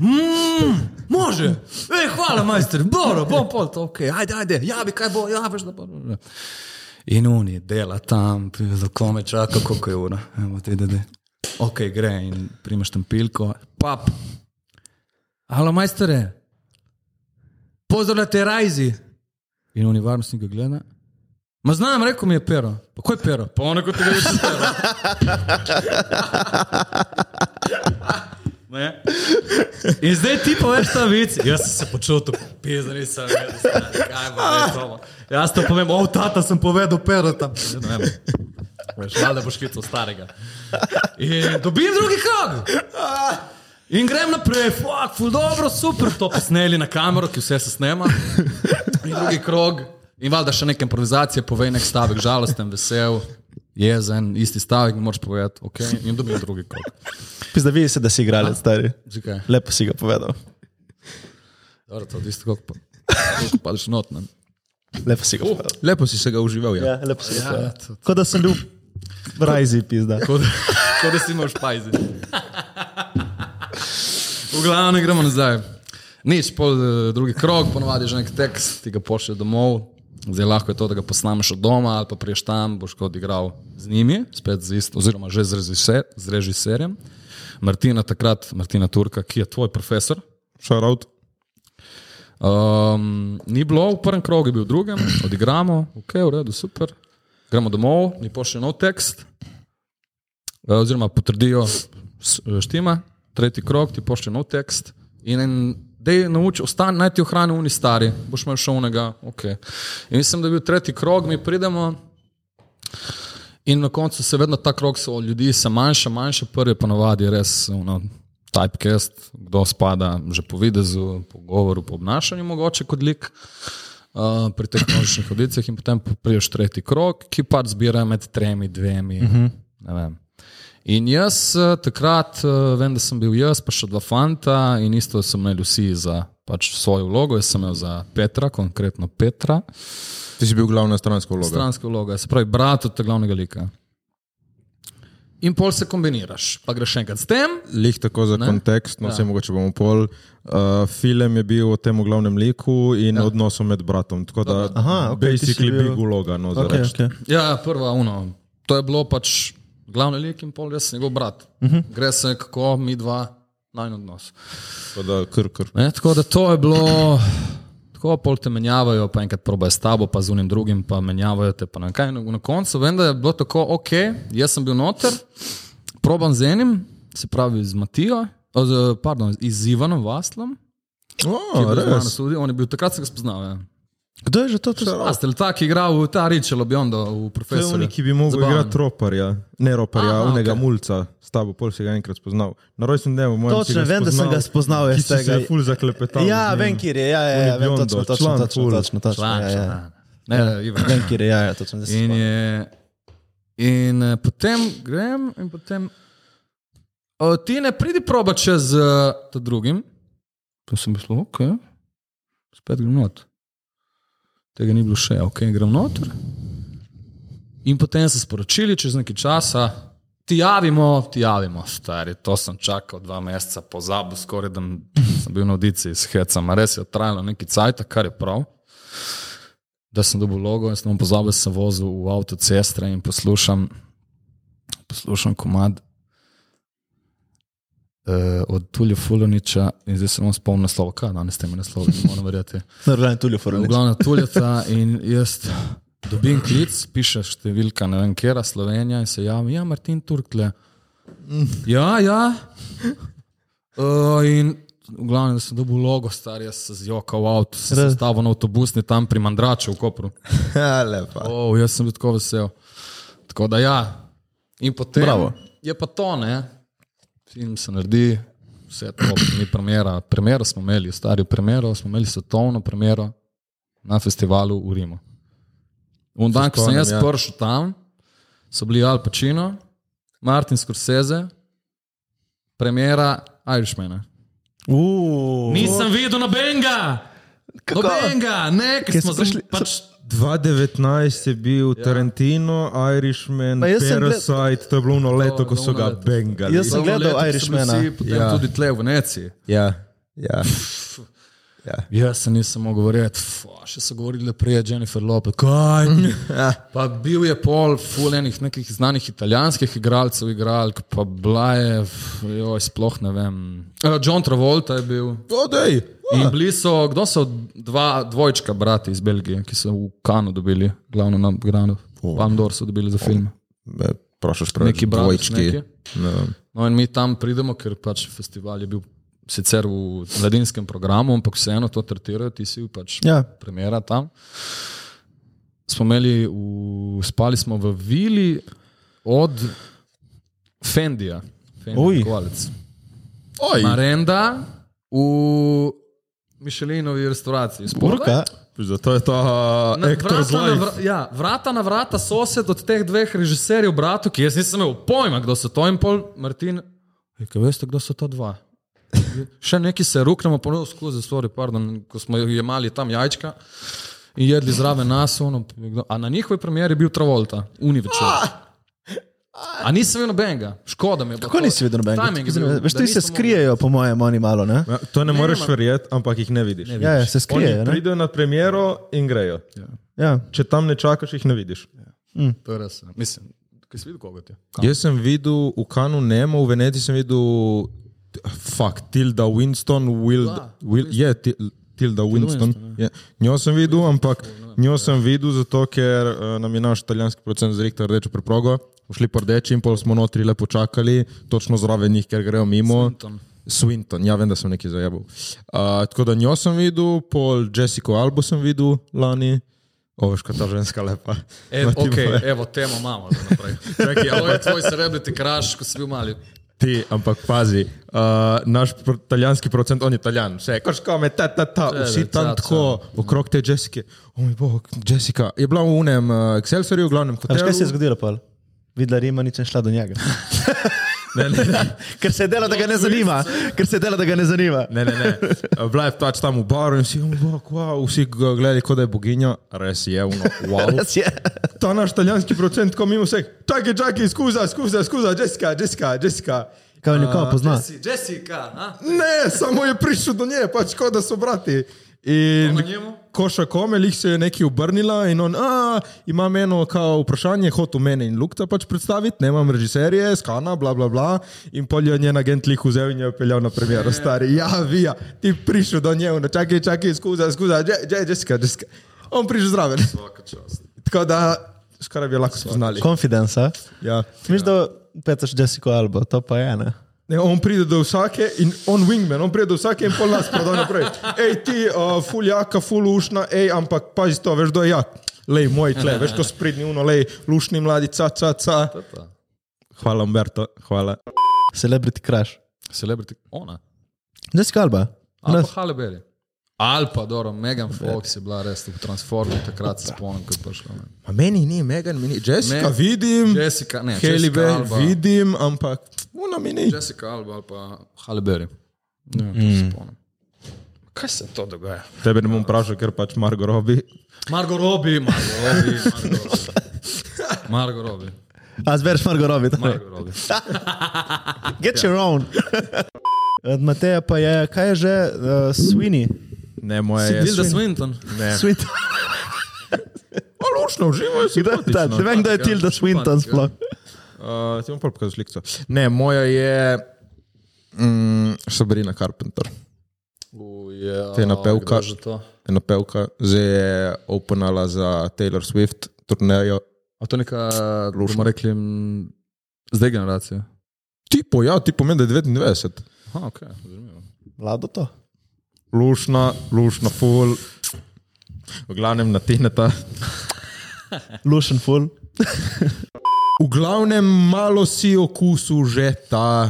Mm, može. E, hvala, majster. Dobro, bom pol to, ok. Ajde, ajde, javi kaj bo, javiš da bo. In oni dela tam, za kome čaka, koliko je ura. Evo ti, da Ok, gre in primaš tam pilko. Pap. Halo, majstere. Pozdravljate Rajzi. In oni varnostnik ga gleda. Ma znam, rekel mi je pero. Pa ko je pero? Pa ono kot tega je pero. Ne? In zdaj ti poveš ta vic. Jaz sem se počutil, pizda nisem vedel, kaj bo to. Jaz to povem, o, tata sem povedal pero tam. Ne vem. Veš, valjda boš klical starega. In dobim drugi krog. In grem naprej, fuck, ful dobro, super, to posneli na kamero, ki vse se snema. In drugi krog. In valjda še neke improvizacije, povej nek stavek, žalosten, vesel, jezen, isti stavek, moraš povedati, ok, in dobim drugi krog. Pizda, vidi se, da si igralec, stari. Zakaj? Lepo si ga povedal. Dobro, to je isto, kako pa. Kako padeš not, ne? Lepo si ga povedal. Lepo si se ga užival, ja. Ja, lepo si ga Ja, povedal. to- Kot da sem bil v Rajzi, pizda. Kot kot da si imaš špajzi. V glavnem gremo nazaj. Nič, pol eh, drugi krog, ponovadi že nek tekst, ti ga pošlje domov. Zdaj lahko je to, da ga posnameš od doma ali pa priješ tam, boš kot igral z njimi, spet z istim, oziroma že z, režiser, z režiserjem. Martina takrat, Martina Turka, ki je tvoj profesor. Šarout. Um, ni bilo v prvem krogu, je bil v drugem, odigramo, ok, v redu, super. Gremo domov, mi pošlje nov tekst, eh, oziroma potrdijo s- štima, tretji krog, ti pošlje nov tekst in en, dej nauči, ostani, naj ti ohrani oni stari, boš imel še unega, ok. In mislim, da je bil tretji krog, mi pridemo. In na koncu se vedno ta krog so ljudi, se manjša, manjša, prvi pa navadi res no, typecast, kdo spada že po videzu, po govoru, po obnašanju, mogoče kot lik. Uh, pri teh množičnih audicijah, in potem priješ tretji krog, ki pač zbira med tremi, dvemi. Uh -huh. In jaz eh, takrat, eh, vem, da sem bil jaz, pa še dva fanta, in isto so imeli vsi za pač svojo vlogo. Jaz sem imel za Petra, konkretno Petra, Ti si bil glavna stranska vloga. stranska vloga, se pravi, brat od tega glavnega lika. In pol se kombiniraš, pa greš še enkrat s tem, Lih tako za Ne? kontekst, no Ja. vse mogoče bomo pol. Uh, film je bil o tem glavnem liku in ja. odnosu med bratom. Tako da, Aha, okej, ti si basically bil- big vloga. No, Okay, okay. Ja, prva, uno. To je bilo pač glavni lik in pol, jaz njegov brat. Uh -huh. Gre se kako mi dva, najn odnos. Tako da, kr, kr. Ne, tako da to je bilo, tako pol te menjavajo, pa enkrat probajo s tabo, pa z unim drugim, pa menjavajo te. Pa na, kaj, na koncu vem, da je bilo tako, ok, jaz sem bil noter, probam z enim, se pravi z Matijo, o, z, pardon, z Ivanom Vaslom. je Oh, res. tudi, on je bil takrat, sem ga spoznal. Ja. Kdo je že to? to A ste li taki igral v ta Richelo Biondo v To je profesorju? oni, ki bi mogel Zabaven. igrati roparja, ne roparja, Aha, unega okej. mulca, s tabo pol si ga enkrat spoznal. Na rojstnem dnevu si Točno, ga vem, da sem ga spoznal, jaz si se tega. je ful zaklepetal. Ja, vem, kjer je, ja, ja, ja vem, točno, točno, član točno, točno, točno, Član, ja, ja. član. Ne, ne, Ivan. Vem, kjer je, ja, ja, točno, da se In, spomnim. je, in eh, potem grem in potem. O, ti ne pridi proba čez uh, ta drugim. Pa sem mislil, ok, spet grem not. Tega ni bilo še, ok, grem noter. In potem so sporočili čez nekaj časa, ti javimo, ti javimo, stari. To sem čakal dva meseca, pozabil skoraj, da sem bil na audiciji s hecam, a res je trajalo nekaj cajt, kar je prav da sem dobil logo, in sem pozabil, da sem vozil v avtocestre in poslušam, poslušam komad uh, od Tulja Fuloniča in zdaj se bom spomnil naslova, kaj danes te me naslovi, ne morem verjeti. Naravno, Tulio Forlič. V glavnem Tuljata in jaz dobim klic, piše številka, ne vem, kera Slovenija in se javim, ja, Martin Turkle. Ja, ja. Uh, in v glavnem, da sem dobil logo, star, jaz se zjokal v avtu, se Res? stavil na avtobusni tam pri Mandraču v Kopru. Ja, lepa. Oh, jaz sem bil tako vesel. Tako da ja. In potem Bravo. je pa to, ne. Film se naredi, vse to, ni premjera. Premjero smo imeli, stari premjero, smo imeli svetovno premjero na festivalu v Rimu. Un dan, ko sem jaz ja. prišel tam, so bili Al Pacino, Martin Scorsese, premjera Irishmana. Uuu, Nisem videl nobenega! Nobenega, ne, ker Kje smo so prišli. Pač, 2019 je bil ja. Tarantino, Irishman, Pa jaz sem gled- Parasite, to je bilo ono leto, ko so ga bengali. Jaz sem gledal Irishmana. Potem ja. tudi tle v Veneciji. Ja, ja. ja. Jaz se nisem mogel Fu, še so govorili, da prije Jennifer Lopez. Kaj? pa bil je pol fuljenih nekih znanih italijanskih igralcev, igralk, pa bila je, joj, sploh ne vem. Uh, John Travolta je bil. Odej! In bili so, kdo so dva dvojčka brati iz Belgije, ki so v Kanu dobili glavno nagrado. Pandor so dobili za film. Prošel spravi. Neki bratec, neki. Ne vem. No, in mi tam pridemo, ker pač festival je bil sicer v mladinskem programu, ampak vseeno to tretirajo, ti si pač Ja. premjera tam. Smo imeli, v, spali smo v vili od Fendija, Uj. Fendi Kovalec. Oj, Marenda v Mišelinovi restauraciji. Spodaj. Urka. zato je ta Na, Actor's vrata, na, vra, ja, vrata na vrata sosed od teh dveh režiserjev, bratov, ki jaz nisem imel pojma, kdo so to in pol, Martin. "Ej, Kaj veste, kdo so ta dva? Še neki se ruknemo ponovno skozi, sorry, pardon, ko smo jemali tam jajčka in jedli zraven nas. Ono, a na njihovi premjeri je bil Travolta, Univečer. A nisem videl nobenega, škoda mi je. Kako to. nisi videl nobenega? Je Veš, ti se skrijejo, po mojem, oni malo, ne? Ja, to ne, ne moreš verjeti, ampak jih ne vidiš. Ja, ja, se skrijejo, ne? pridejo na premiero in grejo. Ja. Če tam ne čakaš, jih ne vidiš. To je res. ja. Mislim, kaj si videl koga ti? Jaz sem videl v Kanu Nemo, v Veneciji sem videl, fuck, Tilda Winston, Will, Da, Will, je Til- Tilda Winston. Winston, je. Njo sem videl, ampak njo sem videl zato, ker uh, nam je naš italijanski producent zrihtal rdečo preprogo. Šli po rdeči in pol smo notri lepo čakali, točno zraven njih, ker grejo mimo. Swinton. Swinton, ja vem, da sem nekaj zajabal. Uh, tako da njo sem videl, pol Jessico Albo sem videl lani. O, veš, kot ta ženska lepa. E, ok, evo, temo imamo. Čakaj, to je tvoj celebrity crush, ko si bil mali. Ti, ampak pazi, uh, naš italijanski producent, on je italijan, vse, koš kome, ta, ta, ta, Če, vsi tam tako, okrog te Jessike. O moj bog, Jessica. Je bila v unem uh, Excelsiorju, v glavnem kaj se je zgodilo, pa? Videla Rima, nič ne šla do njega. Ne, ne, ne. Ker se je dela, da ga ne zanima. Ker se je dela, da ga ne zanima. Ne, ne, ne. Bila je pač tam v baru in vsi, oh, bog, wow, vsi gledali, kot da je boginja. Res je, uno, wow. Res je. Ta naš italijanski producent, ko mimo vseh, čakaj, čakaj, skuza, skuza, skuza, Jessica, Jessica, Jessica. Kaj nekoga pozna? Jesse- Jessica, a? Ne, samo je prišel do nje, pač kot da so brati. In njemu? Koša kome, jih se je nekaj obrnila in on, a, imam eno kao vprašanje, hotel mene in Lukta pač predstaviti, ne imam režiserije, skana, bla, bla, bla. In pol je njen agent lih vzel in je peljal na premiero, stari, ja, vija, ti prišel do nje, no, čakaj, čakaj, skuza, skuza, Je- Je- Jessica, Jessica. On prišel zraven. Tako da, skoraj bi jo lahko spoznali. Confidence, a? Ja. Misliš, da petaš Jessico Albo, to pa je, ne? Ne, on pride do vsake in on wingman, on pride do vsake in pol nas proda naprej. Ej, ti, uh, ful jaka, ful ušna, ej, ampak pazi to, veš, kdo je jak. Lej, moj tle, veš, ko sprednji uno, lej, lušni mladi, ca, ca, ca. Hvala, Umberto, hvala. Celebrity crash. Celebrity, ona. Jessica Alba. Ali Nas- pa Halle Berry. Ali pa, dobro, Megan Fox je bila res v Transformu, takrat se spomnim, ko je prišla. ne. Ma meni ni, Megan, meni, Jessica, Me- vidim, Jessica, ne, Jessica Berry, Alba. vidim, ampak una mi ni. Jessica Alba ali pa Halle Berry. Ne, se spomnim. Kaj se to dogaja? Tebe ne bom vprašal, ker pač Margo robi. Margo Robi, Margo Robi, Margo Robi. Margo Robi. A zbereš Margo Robi. Margo Robi. Get your own. Od Mateja pa je, kaj je že, uh, Sweeney. Ne, moja je. Tilda Swinton. Ne. Sweet. O, lušno, uživajo se. Kdo je ta? Ne vem, kdo je Tilda Swinton sploh. Uh, ti bom pa pokazal sliko. Ne, moja je mm, Sabrina Carpenter. Uje, To je napevka. kdo že to? Ena pevka, zdaj je openala za Taylor Swift turnejo. A to je neka, bomo rekli, zdaj generacija. Tipo, ja, tipo meni, da je 99. Aha, ok, zanimivo. Vlado to. Lušna, lušna, full. V glavnem na tineta. Lušen full. V glavnem malo si okusil že ta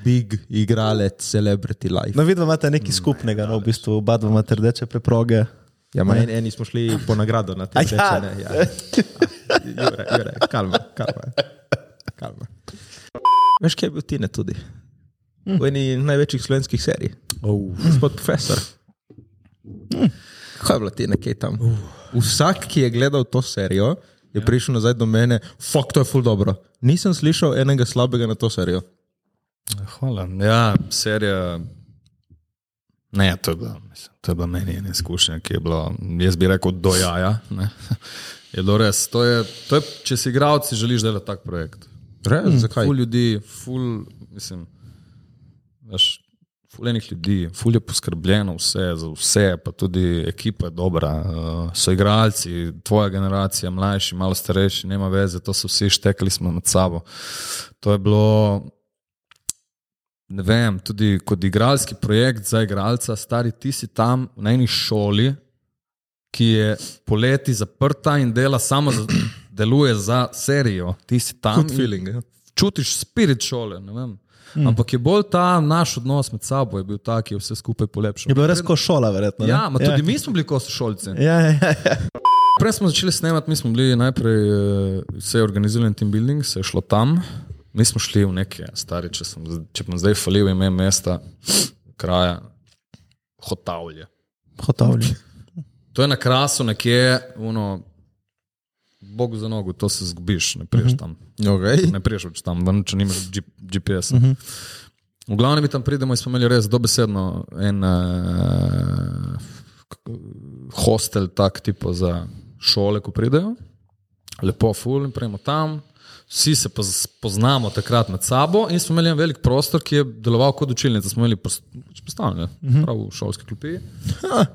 big igralec Celebrity Life. No, vidva imate nekaj skupnega, no, v bistvu oba dva imate rdeče preproge. Ja, ma, en, eni smo šli po nagrado na te A ja. rečene. Ja. Jure, jure, kalma, kalma. kalma. Veš, kaj je bil Tine tudi? V eni največjih slovenskih serij. Oh. Gospod profesor. Kaj je bilo Tine, kaj tam? Vsak, ki je gledal to serijo, je prišel nazaj do mene, fuck, to je ful dobro. Nisem slišal enega slabega na to serijo. Hvala. Ja, serija. Ne, to je bila, mislim, to je bila meni ena izkušnja, ki je bila, jaz bi rekel, do jaja. Ne. Je bilo res. To je, to je, če si igralci, želiš delati tak projekt. Res, mm, zakaj? Ful ljudi, ful, mislim, veš, ful enih ljudi, ful je poskrbljeno vse, za vse, pa tudi ekipa je dobra, uh, so igralci, tvoja generacija, mlajši, malo starejši, nema veze, to so vsi štekali smo med sabo. To je bilo, ne vem, tudi kot igralski projekt za igralca, stari ti si tam na eni šoli, ki je poleti zaprta in dela samo za, deluje za serijo. Ti si tam. Good in feeling. Ja. čutiš spirit šole. ne vem. Ampak je bolj ta naš odnos med sabo, je bil ta, ki je vse skupaj polepšal. Je bilo res kot šola, verjetno. ne? Ja, ma tudi mi smo bili kosošolci. Ja, ja, ja. Prej smo začeli snemati, mi smo bili najprej, eh, se je organiziral team building, se je šlo tam. Mi smo šli v neke stari, če, sem, če bom zdaj falil ime mesta, kraja, Hotavlje. Hotavlji. To je na krasu nekje, uno, Bog za nogo, to se zgubiš, ne priješ tam. Okay. Ne priješ več tam, ven, če nimaš GPS-a. Uh -huh. V glavnem mi tam pridemo in smo imeli res dobesedno en uh, hostel, tak tipo za šole, ko pridejo. Lepo, ful in prejmo tam. Vsi se poz- poznamo takrat med sabo in smo imeli en velik prostor, ki je deloval kot učilnica. Smo imeli postavljene, uh -huh. prav v šolski.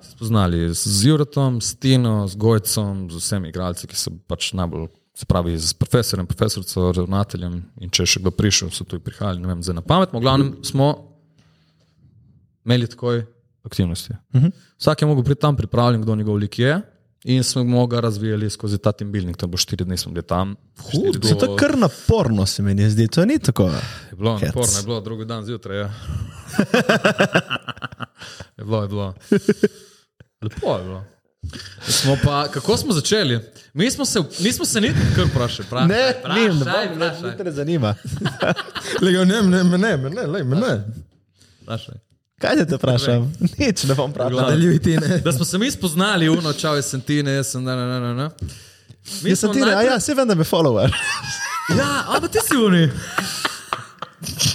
Se Spoznali z Juratom, s Tino, z Gojcem, z vsemi igralci, ki so pač najbolj, se pravi, z profesorjem, profesorico, ravnateljem. In če je še kdo prišel, so tu prihajali, ne vem, zdaj na pamet. V glavnem smo imeli takoj aktivnosti. Uh -huh. Vsak je mogel priti tam pripravljen, kdo njegov lik je. In smo ga razvijali skozi ta team building, tam bo štiri dni smo bili tam. Se to kar naporno se meni zdi, to ni tako. Je bilo Hec. naporno, je bilo drugi dan zjutraj. Ja. je bilo, je bilo. Lepo je bilo. Smo pa, kako smo začeli? Mi smo se, nismo se niti kar vprašali. Prašaj, Ne, prašaj, ni, ne, vprašaj, ne, ne, zanima. Lego, ne, ne, ne, ne, ne, ne, ne. vprašaj. Kaj te vprašam? Nič ne bom pravil. Nadaljuj ti, ne. Da smo se mi spoznali, uno, čau, jaz sem ti, ne, jaz sem, ne, ne, ne, ne. Mi Jaz sem smo ti, ne, a najprej- ja, se vem, da me follower. Ja, ampak ti si uni.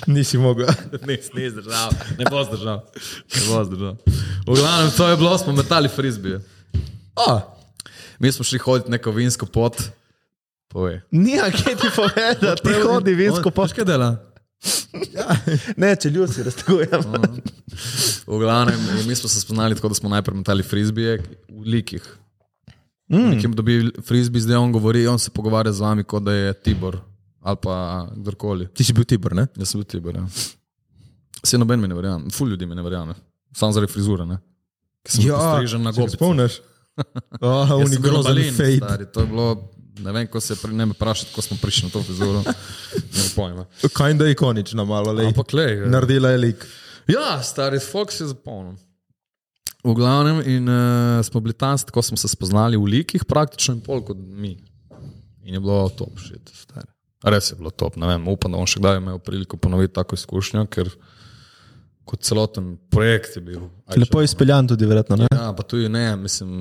Nisi mogel. Nis, ni zdržal, ne bo zdržal. Ne bo zdržal. V glavnem, to je bilo, smo metali frizbije. A, Mi smo šli hoditi neko vinsko pot. Povej. Nija, kaj ti povedati, ti hodi vinsko pot. kaj dela? Ne, če ljudi si raztegujem. V glavnem, mi smo se spoznali tako, da smo najprej metali frizbije v likih. Mm. Nekim dobi frizbi, zdaj on govori, on se pogovarja z vami, kot da je Tibor ali pa kdorkoli. Ti si bil Tibor, ne? Jaz sem bil Tibor. Ja. Vse noben mi ne verjame, ful ljudi mi ne verjame, samo zaradi frizure. Ne? Ki sem ja, strižen na se gobi. Spomniš? Ah, bil grozen balin, fade. stari, To je bilo, ne vem, ko se pri ne me vprašati, ko smo prišli na to frizuro. Ne pojma. Kinda ikonična malo, le. Ampak le. Naredila je lik. Ja, stari Fox je zapolnil. V glavnem, in uh, smo bili tam, tako smo se spoznali v likih, praktično in pol kot mi. In je bilo top, šit, stari. Res je bilo top. Ne vem, upam, da bom še kdaj imel priliko ponoviti tako izkušnjo, ker kot celoten projekt je bil. Aj, Lepo izpeljan tudi, verjetno. Ne? Ja, pa tudi ne, mislim,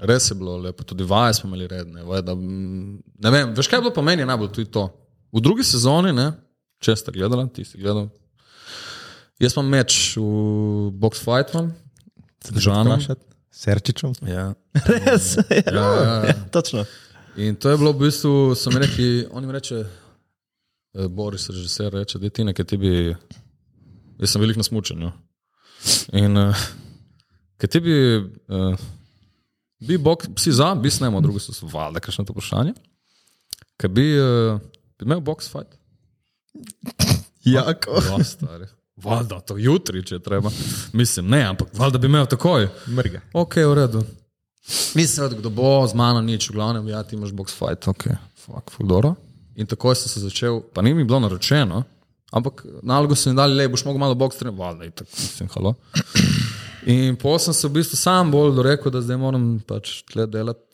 res je bilo lepo, tudi vaje smo imeli redne. Vaje, da, mm, ne vem, veš kaj je bilo po meni najbolj tudi to. V drugi sezoni, ne, če ste gledali, ti si gledal. Jaz imam meč v box fightu, z Žanom. Serčičem. Ja. Res, ja, Ja, ja, ja. točno. In to je bilo v bistvu, so mi rekli, on mi reče, eh, Boris, režiser, reče, da ti nekaj ti bi, jaz sem velik na smučanju. In uh, kaj ti bi, uh, bi bok, si za, bi snemo, drugi so valjda, kakšno to vprašanje. Kaj bi, uh, bi imel box fight? Jako. Ja, stari. Valjda, to jutri, če treba. Mislim, ne, ampak valjda bi imel takoj. Mrga. Ok, v redu. Mislim, kdo bo z mano nič, v glavnem, ja, ti imaš box fight, ok, fuck, fudoro. In takoj sem se začel, pa ni mi bilo naročeno, ampak nalogo so mi dali, le boš mogel malo box trenirati, valjda, in tako, mislim, halo. In potem sem se v bistvu sam bolj dorekel, da zdaj moram pač tle delati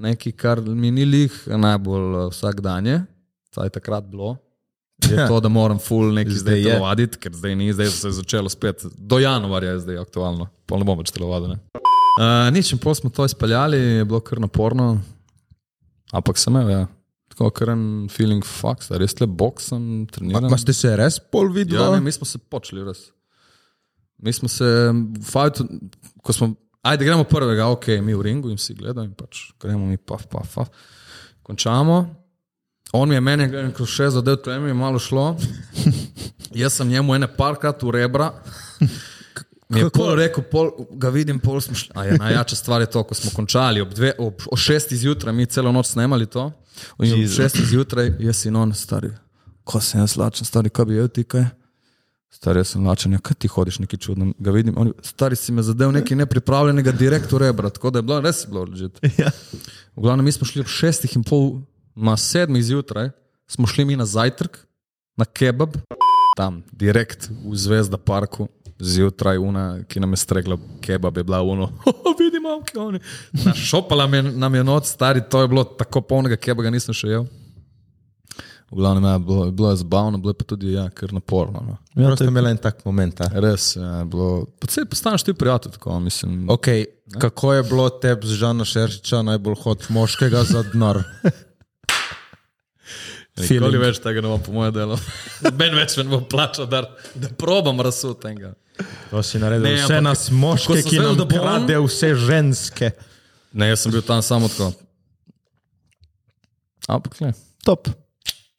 nekaj, kar mi ni lih najbolj eh, vsak dan saj takrat bilo. Je to, da moram full nekaj zdaj, telovaditi, ker zdaj ni, zdaj se je začelo spet. Do januarja je zdaj aktualno, pol ne bom več telovadil. ne. Uh, nič, in pol smo to izpeljali, je bilo kar naporno, ampak sem imel, ja. Tako kar en feeling, fuck, res le boksam, treniram. Ma ste se res pol videli? Ja, ne, mi smo se počeli res. Mi smo se, fajtu, ko smo, ajde, gremo prvega, ok, mi v ringu in vsi gledajo in pač gremo mi, paf, paf, paf. Končamo. On mi je meni, ko še zadev, to je mi je malo šlo. Jaz sem njemu ene parkrat v rebra. Mi je pol rekel, pol, ga vidim, pol smo šli. A je najjača stvar je to, ko smo končali ob, dve, ob, ob šestih zjutraj, mi celo noč snemali to. In ob šestih zjutraj, jaz in on, stari, ko sem jaz lačen, stari, kaj bi jedel ti kaj? Stari, sem lačen, ja, kaj ti hodiš neki čudno, ga vidim. On, stari si me zadev nekaj nepripravljenega direkt v rebra, tako da je bilo res bilo ležite. Ja. V glavnem, mi smo šli ob šestih in pol, na sedmih zjutraj, smo šli mi na zajtrk, na kebab, tam, direkt v Zvezda parku, zjutraj, una, ki nam je stregla kebab, je bila uno, oh, vidim, mamke, oni. Našopala nam je noč, stari, to je bilo tako polnega kebaba, nisem še jedel. V glavnem, ja, bilo, bilo je zabavno, bilo je pa tudi ja, kar naporno. No. Ja, Prosto je imel en tak moment. a? Res je ja, bilo. Se postaneš ti prijatelj, tako mislim. Okay, kako je bilo tebi z Žana Šeršiča najbolj hod moškega za denar? Nikoli več tega ne bom, po mojem delu. Ben več me ne bo plačal, da, da probam razsut tega. To si naredil Ne, vse ampak nas moške, ki nam krade vse ženske. Ne, jaz sem bil tam samo tako. Ampak ne. Top.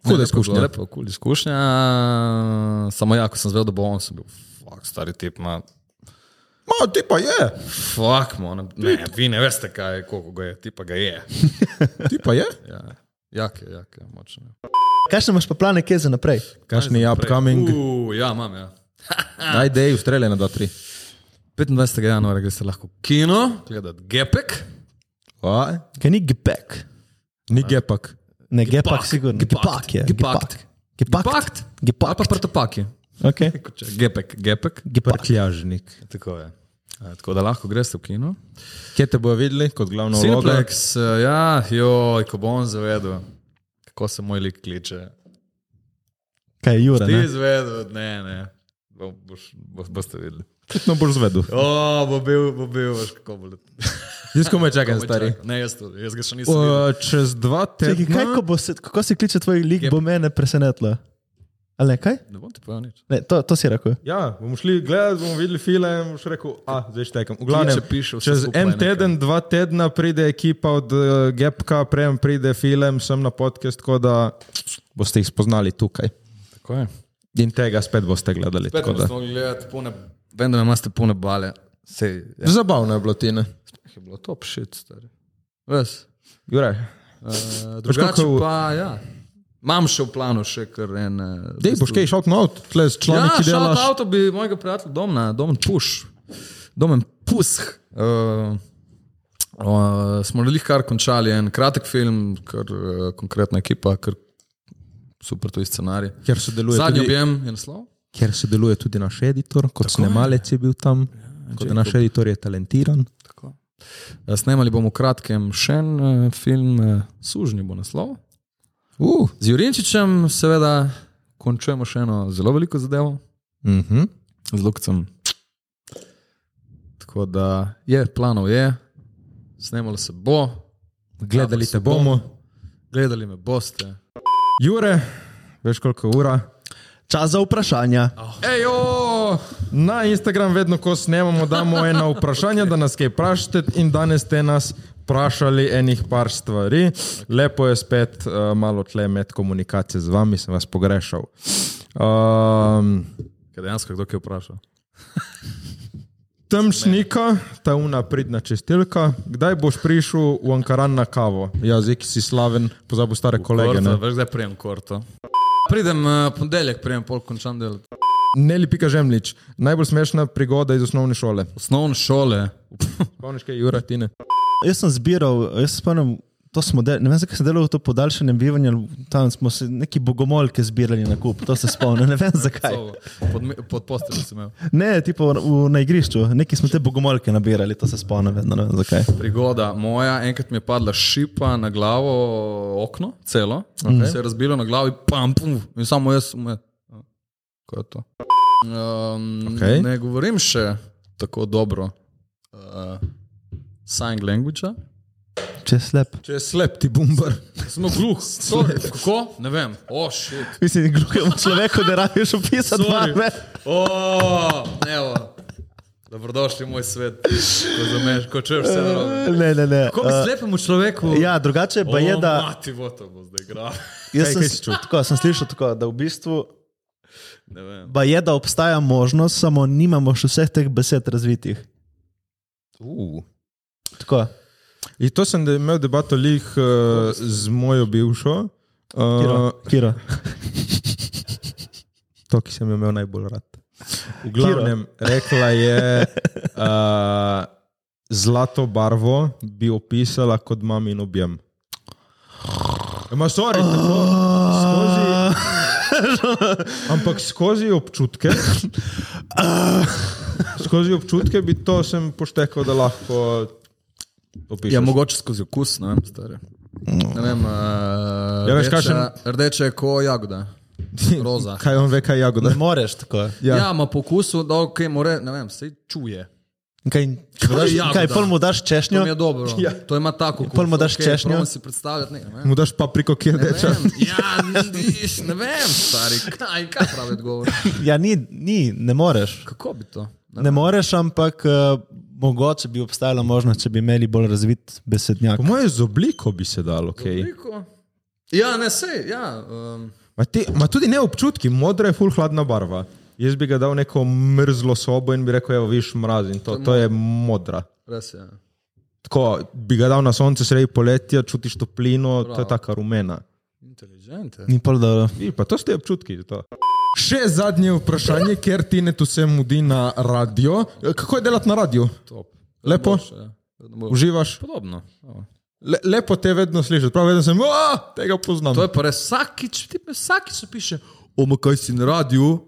Huda izkušnja. Lepo, kul izkušnja. Samo ja, ko sem zvedel, da bo on, sem bil, fuck, stari tip, ma, Ma, ti pa je, fuck, mo, ne, ne, vi ne veste, kaj, koliko ga je, ti pa ga je. ti pa je. Ja, jak je, jak je, močno. Kaj imaš pa plane, kje za naprej? Kakšni je upcoming? Uh, ja, imam, ja. Ajde, ustrelje na 2-3. 25. januarja greš lahko v kino, gledati Gepek. Kaj ni gepek? Ni gepak. Ne, gepak, sigurno. Gepak je. Gepakt. Gepak. Gepakt. Gepak. Ali pa prtopaki. Okay. Gepek, gepek. Gepak. Prtljažnik. Tako je. A, Tako da lahko greš v kino. Kje te bojo videli kot glavno vlogo? Cineplex, eh, ja, joj, ko bom zavedel, kako se moj lik kliče. Kaj je Jura? Ti Ne? izvedel, ne, ne. Bo, boš, bo, boste videli. No, boš zvedel. O, bo bil, bo bil, veš, kako bo. Jaz ko me čakam, Komaj stari. čakam. Ne, jaz, tudi, jaz ga še nisem videl. Uh, čez dva Čakaj, kaj, tedna. ko bo se, kako se kliče tvoj lik, bo mene presenetilo. Ali ne, kaj? Ne bom ti povedal nič. Ne, to, to si rekel. Ja, bomo šli gledati, bomo videli film, boš rekel, a, zdaj štekam. V glavnem, Če piše vse čez en nekaj. teden, dva tedna pride ekipa od uh, Gepka, prejem pride film, sem na podcast, tako da boste jih spoznali tukaj. Tako je. In tega spet boste gledali. Spet tako da. bomo gledati pune, vem, da imate pune bale. Sej, ja, Zabavno je bilo, Tine. je bilo top shit, stari. Ves. Juraj, Uh, drugače kako- pa, ja. Imam še v planu še kar en. eh, Dej, boš kaj šel avto, tle s člani, Ja, delaš. avto bi mojega prijatelja Domna, Domen Puš, Domen Pusk. Uh, uh, smo naredili kar končali en kratek film, kar uh, konkretna ekipa, kar super to je scenarij. Kjer sodeluje, Zadnji tudi, objem je naslov. kjer sodeluje tudi naš editor, kot snemalec je bil tam. Tako da naš editor je talentiran. Tako. Eh, Snemali bomo v kratkem še en uh, film, uh, Sužnji bo naslov. Uh, Z Jurinčičem, seveda, končujemo še eno zelo veliko zadevo, uh -huh. z Lukcem. Tako da je, planov je, snemalo se bo, Gledali se bomo. gledali me boste. Jure, veš koliko ura? Čas za vprašanja. Ejo! Na Instagram vedno, ko snemamo, damo eno vprašanje, da nas kaj vprašate in danes ste nas vprašali enih par stvari. Lepo je spet uh, malo tle med komunikacije z vami, sem vas pogrešal. Um, Kaj dejansko kdo je vprašal? Temšnika, ta una pridna čestilka, kdaj boš prišel v Ankaran na kavo? Ja, zdaj ki si slaven, pozabil stare kolege. Korto, Ne? veš, zdaj prijem korto. Pridem uh, ponedeljek, prijem pol končan del. Neli Pika Žemlič, najbolj smešna prigoda iz osnovne šole. Osnovne šole. Spomniš kaj, Jura, Tine? Jaz sem zbiral, jaz spomnim, to smo delali, ne vem, zakaj sem delal to podaljšanje bivanja, tam smo se neki bogomolke zbirali na kup, to se spomnim, ne vem zakaj. Pod, pod posteljo sem imel. Ne, tipo v, na igrišču, neki smo te bogomolke nabirali, to se spomnim, vedno ne vem zakaj. Prigoda moja, enkrat mi je padla šipa na glavo, okno, celo, okay. se je razbilo na glavi, pam, pum, in samo jaz sem. Kaj je to? Um, Okej. Ne govorim še tako dobro uh, sign language. Če je slep. Če je slep, ti bumbar. Smo gluh. Sorry. Kako? Ne vem. O, oh, shit. Mislim, gluhemu človeku ne rabiš opisati barve. O, evo. Dobrodošli v moj svet. Ko, zameš, ko čuješ vse narobe. Ne, ne, ne. Kako bi Uh, slepemu človeku? ja, drugače pa je, da Mati, bo to bo zdaj igral. jaz Kaj- sem, kaj čutil? tako, sem slišal tako, da v bistvu Ne vem. pa je, da obstaja možnost, samo nimamo še vseh teh besed razvitih. Uh. Tako. In to sem de- imel debato lih uh, z mojo bivšo. Uh, Kiro. to, ki sem jo imel najbolj rad. V glavnem, rekla je, uh, zlato barvo bi opisala kot mamin objem. Ma, sorry, tako, skozi, ampak skozi občutke, skozi občutke bi to sem poštekal, da lahko opišem. Ja, mogoče skozi okus, ne vem, stare. Ne vem, uh, Ja, veš, rdeče, kakšen- rdeče je kot jagoda. Roza. Kaj on ve, kaj je jagoda? Ne moreš tako. Ja, Ja. ima po okusu, da okay, more, ne vem, se čuje. Kaj, mu daš, jagoda? kaj pol mu daš To češnjo? mi je dobro. Ja. To ima tako. pol mu daš češnjo? Ne si predstavljati, ne, ne. Mu daš papriko, ki je rdeča. Ja, niš, ne vem, stari, kaj, kaj pravi odgovor. Ja, ni, ni, ne moreš. Kako bi to? Ne, Ne moreš, ampak uh, mogoče bi obstajala možnost, če bi imeli bolj razvit besednjak. Po mojem, z obliko bi se dalo. Okay. Veliko. Ja, ne sej, ja. Um, Ma, te, ma tudi ne občutki, modra je full hladna barva. Jaz bi ga dal neko mrzlo sobo in bi rekel, evo, viš mraz in to, to je modra. res je. Tako bi ga dal na sonce sredi poletja, čutiš toplino, to je Bravo. taka rumena. Inteligente. Ni pol, da Vi, pa to ste občutki. To. Še zadnje vprašanje, ker ti ne tu se mudi na radio. Kako je delati na radiju? Top. Lepo? Boljše, ja. Uživaš? Podobno. Ja. Le, lepo te vedno slišiš, prav vedno sem, "A, tega poznam. To je pa res vsakič, ti pa vsakič piše, omo kaj si na radiju.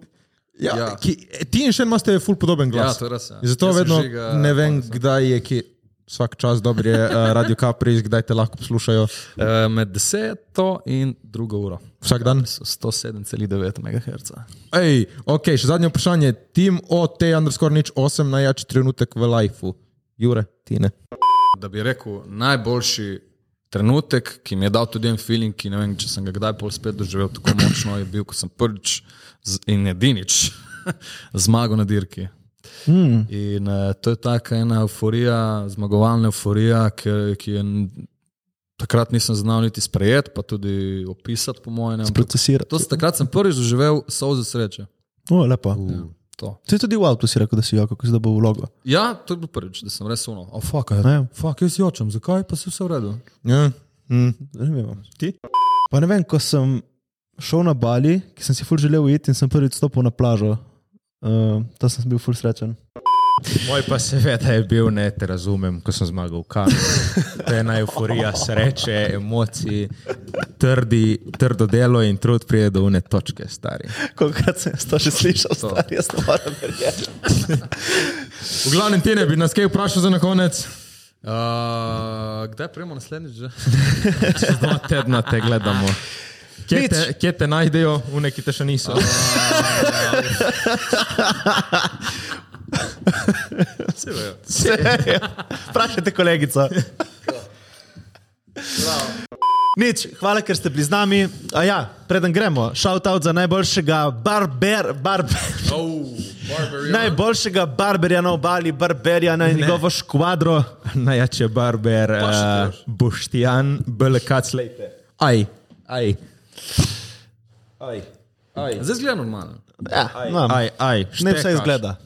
Ja, Ja. Ki, ti in še imate ful podoben Ja, glas. to je res. Ja. Zato Jaz vedno Žiga, ne vem, kdaj je ki. Vsak čas dobro je uh, Radio Capri, kdaj te lahko poslušajo. Eh, Med deseto in drugo uro. Vsak dan. So 107,9 MHz. Ej, ok, še zadnje vprašanje. Tim o te underscore nič 8 najjači trenutek v lifeu. Jure, ti ne. Da bi rekel, najboljši trenutek, ki mi je dal tudi en feeling, ki ne vem, če sem ga kdaj pol spet doživel tako močno, je bil, ko sem prvič in edinič zmagal na dirki. Hmm. In uh, to je taka ena euforija, zmagovalna euforija, ki, ki je takrat nisem znal niti sprejeti, pa tudi opisati, po mojem. ampak procesira. To, takrat sem prvič doživel solze sreče. O, lepo. Ja, to. Ti tudi v avtu si rekel, da si jokal, ko si dobil vlogo. ja, to je bil prvič, da sem res uno. Oh, fuck, Ja. fuck, jaz jočem, zakaj pa se vse v redu? Ja. Mm. Zanimivo. Ti? Pa ne vem, ko sem šel na Bali, ki sem si ful želel iti in sem prvič stopil na plažo. Uh, to sem bil ful srečen. Moj pa seveda je bil, ne te razumem, ko sem zmagal v kamenu. To je ena euforija, sreče, emocij, trdi, trdo delo in trud pride do une točke, stari. Kolikrat sem to že slišal, stari, jaz to moram verjeti. V glavnem, ti ne bi nas kaj vprašal za na konec? Uh, kdaj prejmo naslednjič? Čez dva tedna te gledamo. Kje te, kje te najdejo, une, ki te še niso? Vprašajte kolegico. Nič, hvala, ker ste bili z nami. A ja, preden gremo, shout out za najboljšega barber, barber, Oh, najboljšega barberja na obali, barberja na njegovo škvadro. Najjače barber, uh, boš. Boštjan, BLK, slejte. Aj, aj. Aj, aj. Zdaj zgleda normalno. Ja, no, Aj, aj. ne vse štekaš. izgleda.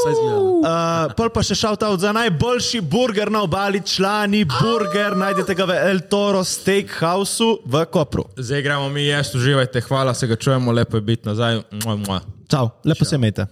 Uh, pol pa še shout out za najboljši burger na obali, člani burger, najdete ga v El Toro Steakhouse v Kopru. Zdaj gremo mi jesti, uživajte, hvala, se ga čujemo, lepo je biti nazaj. Mua, mua. Čau, lepo se imejte.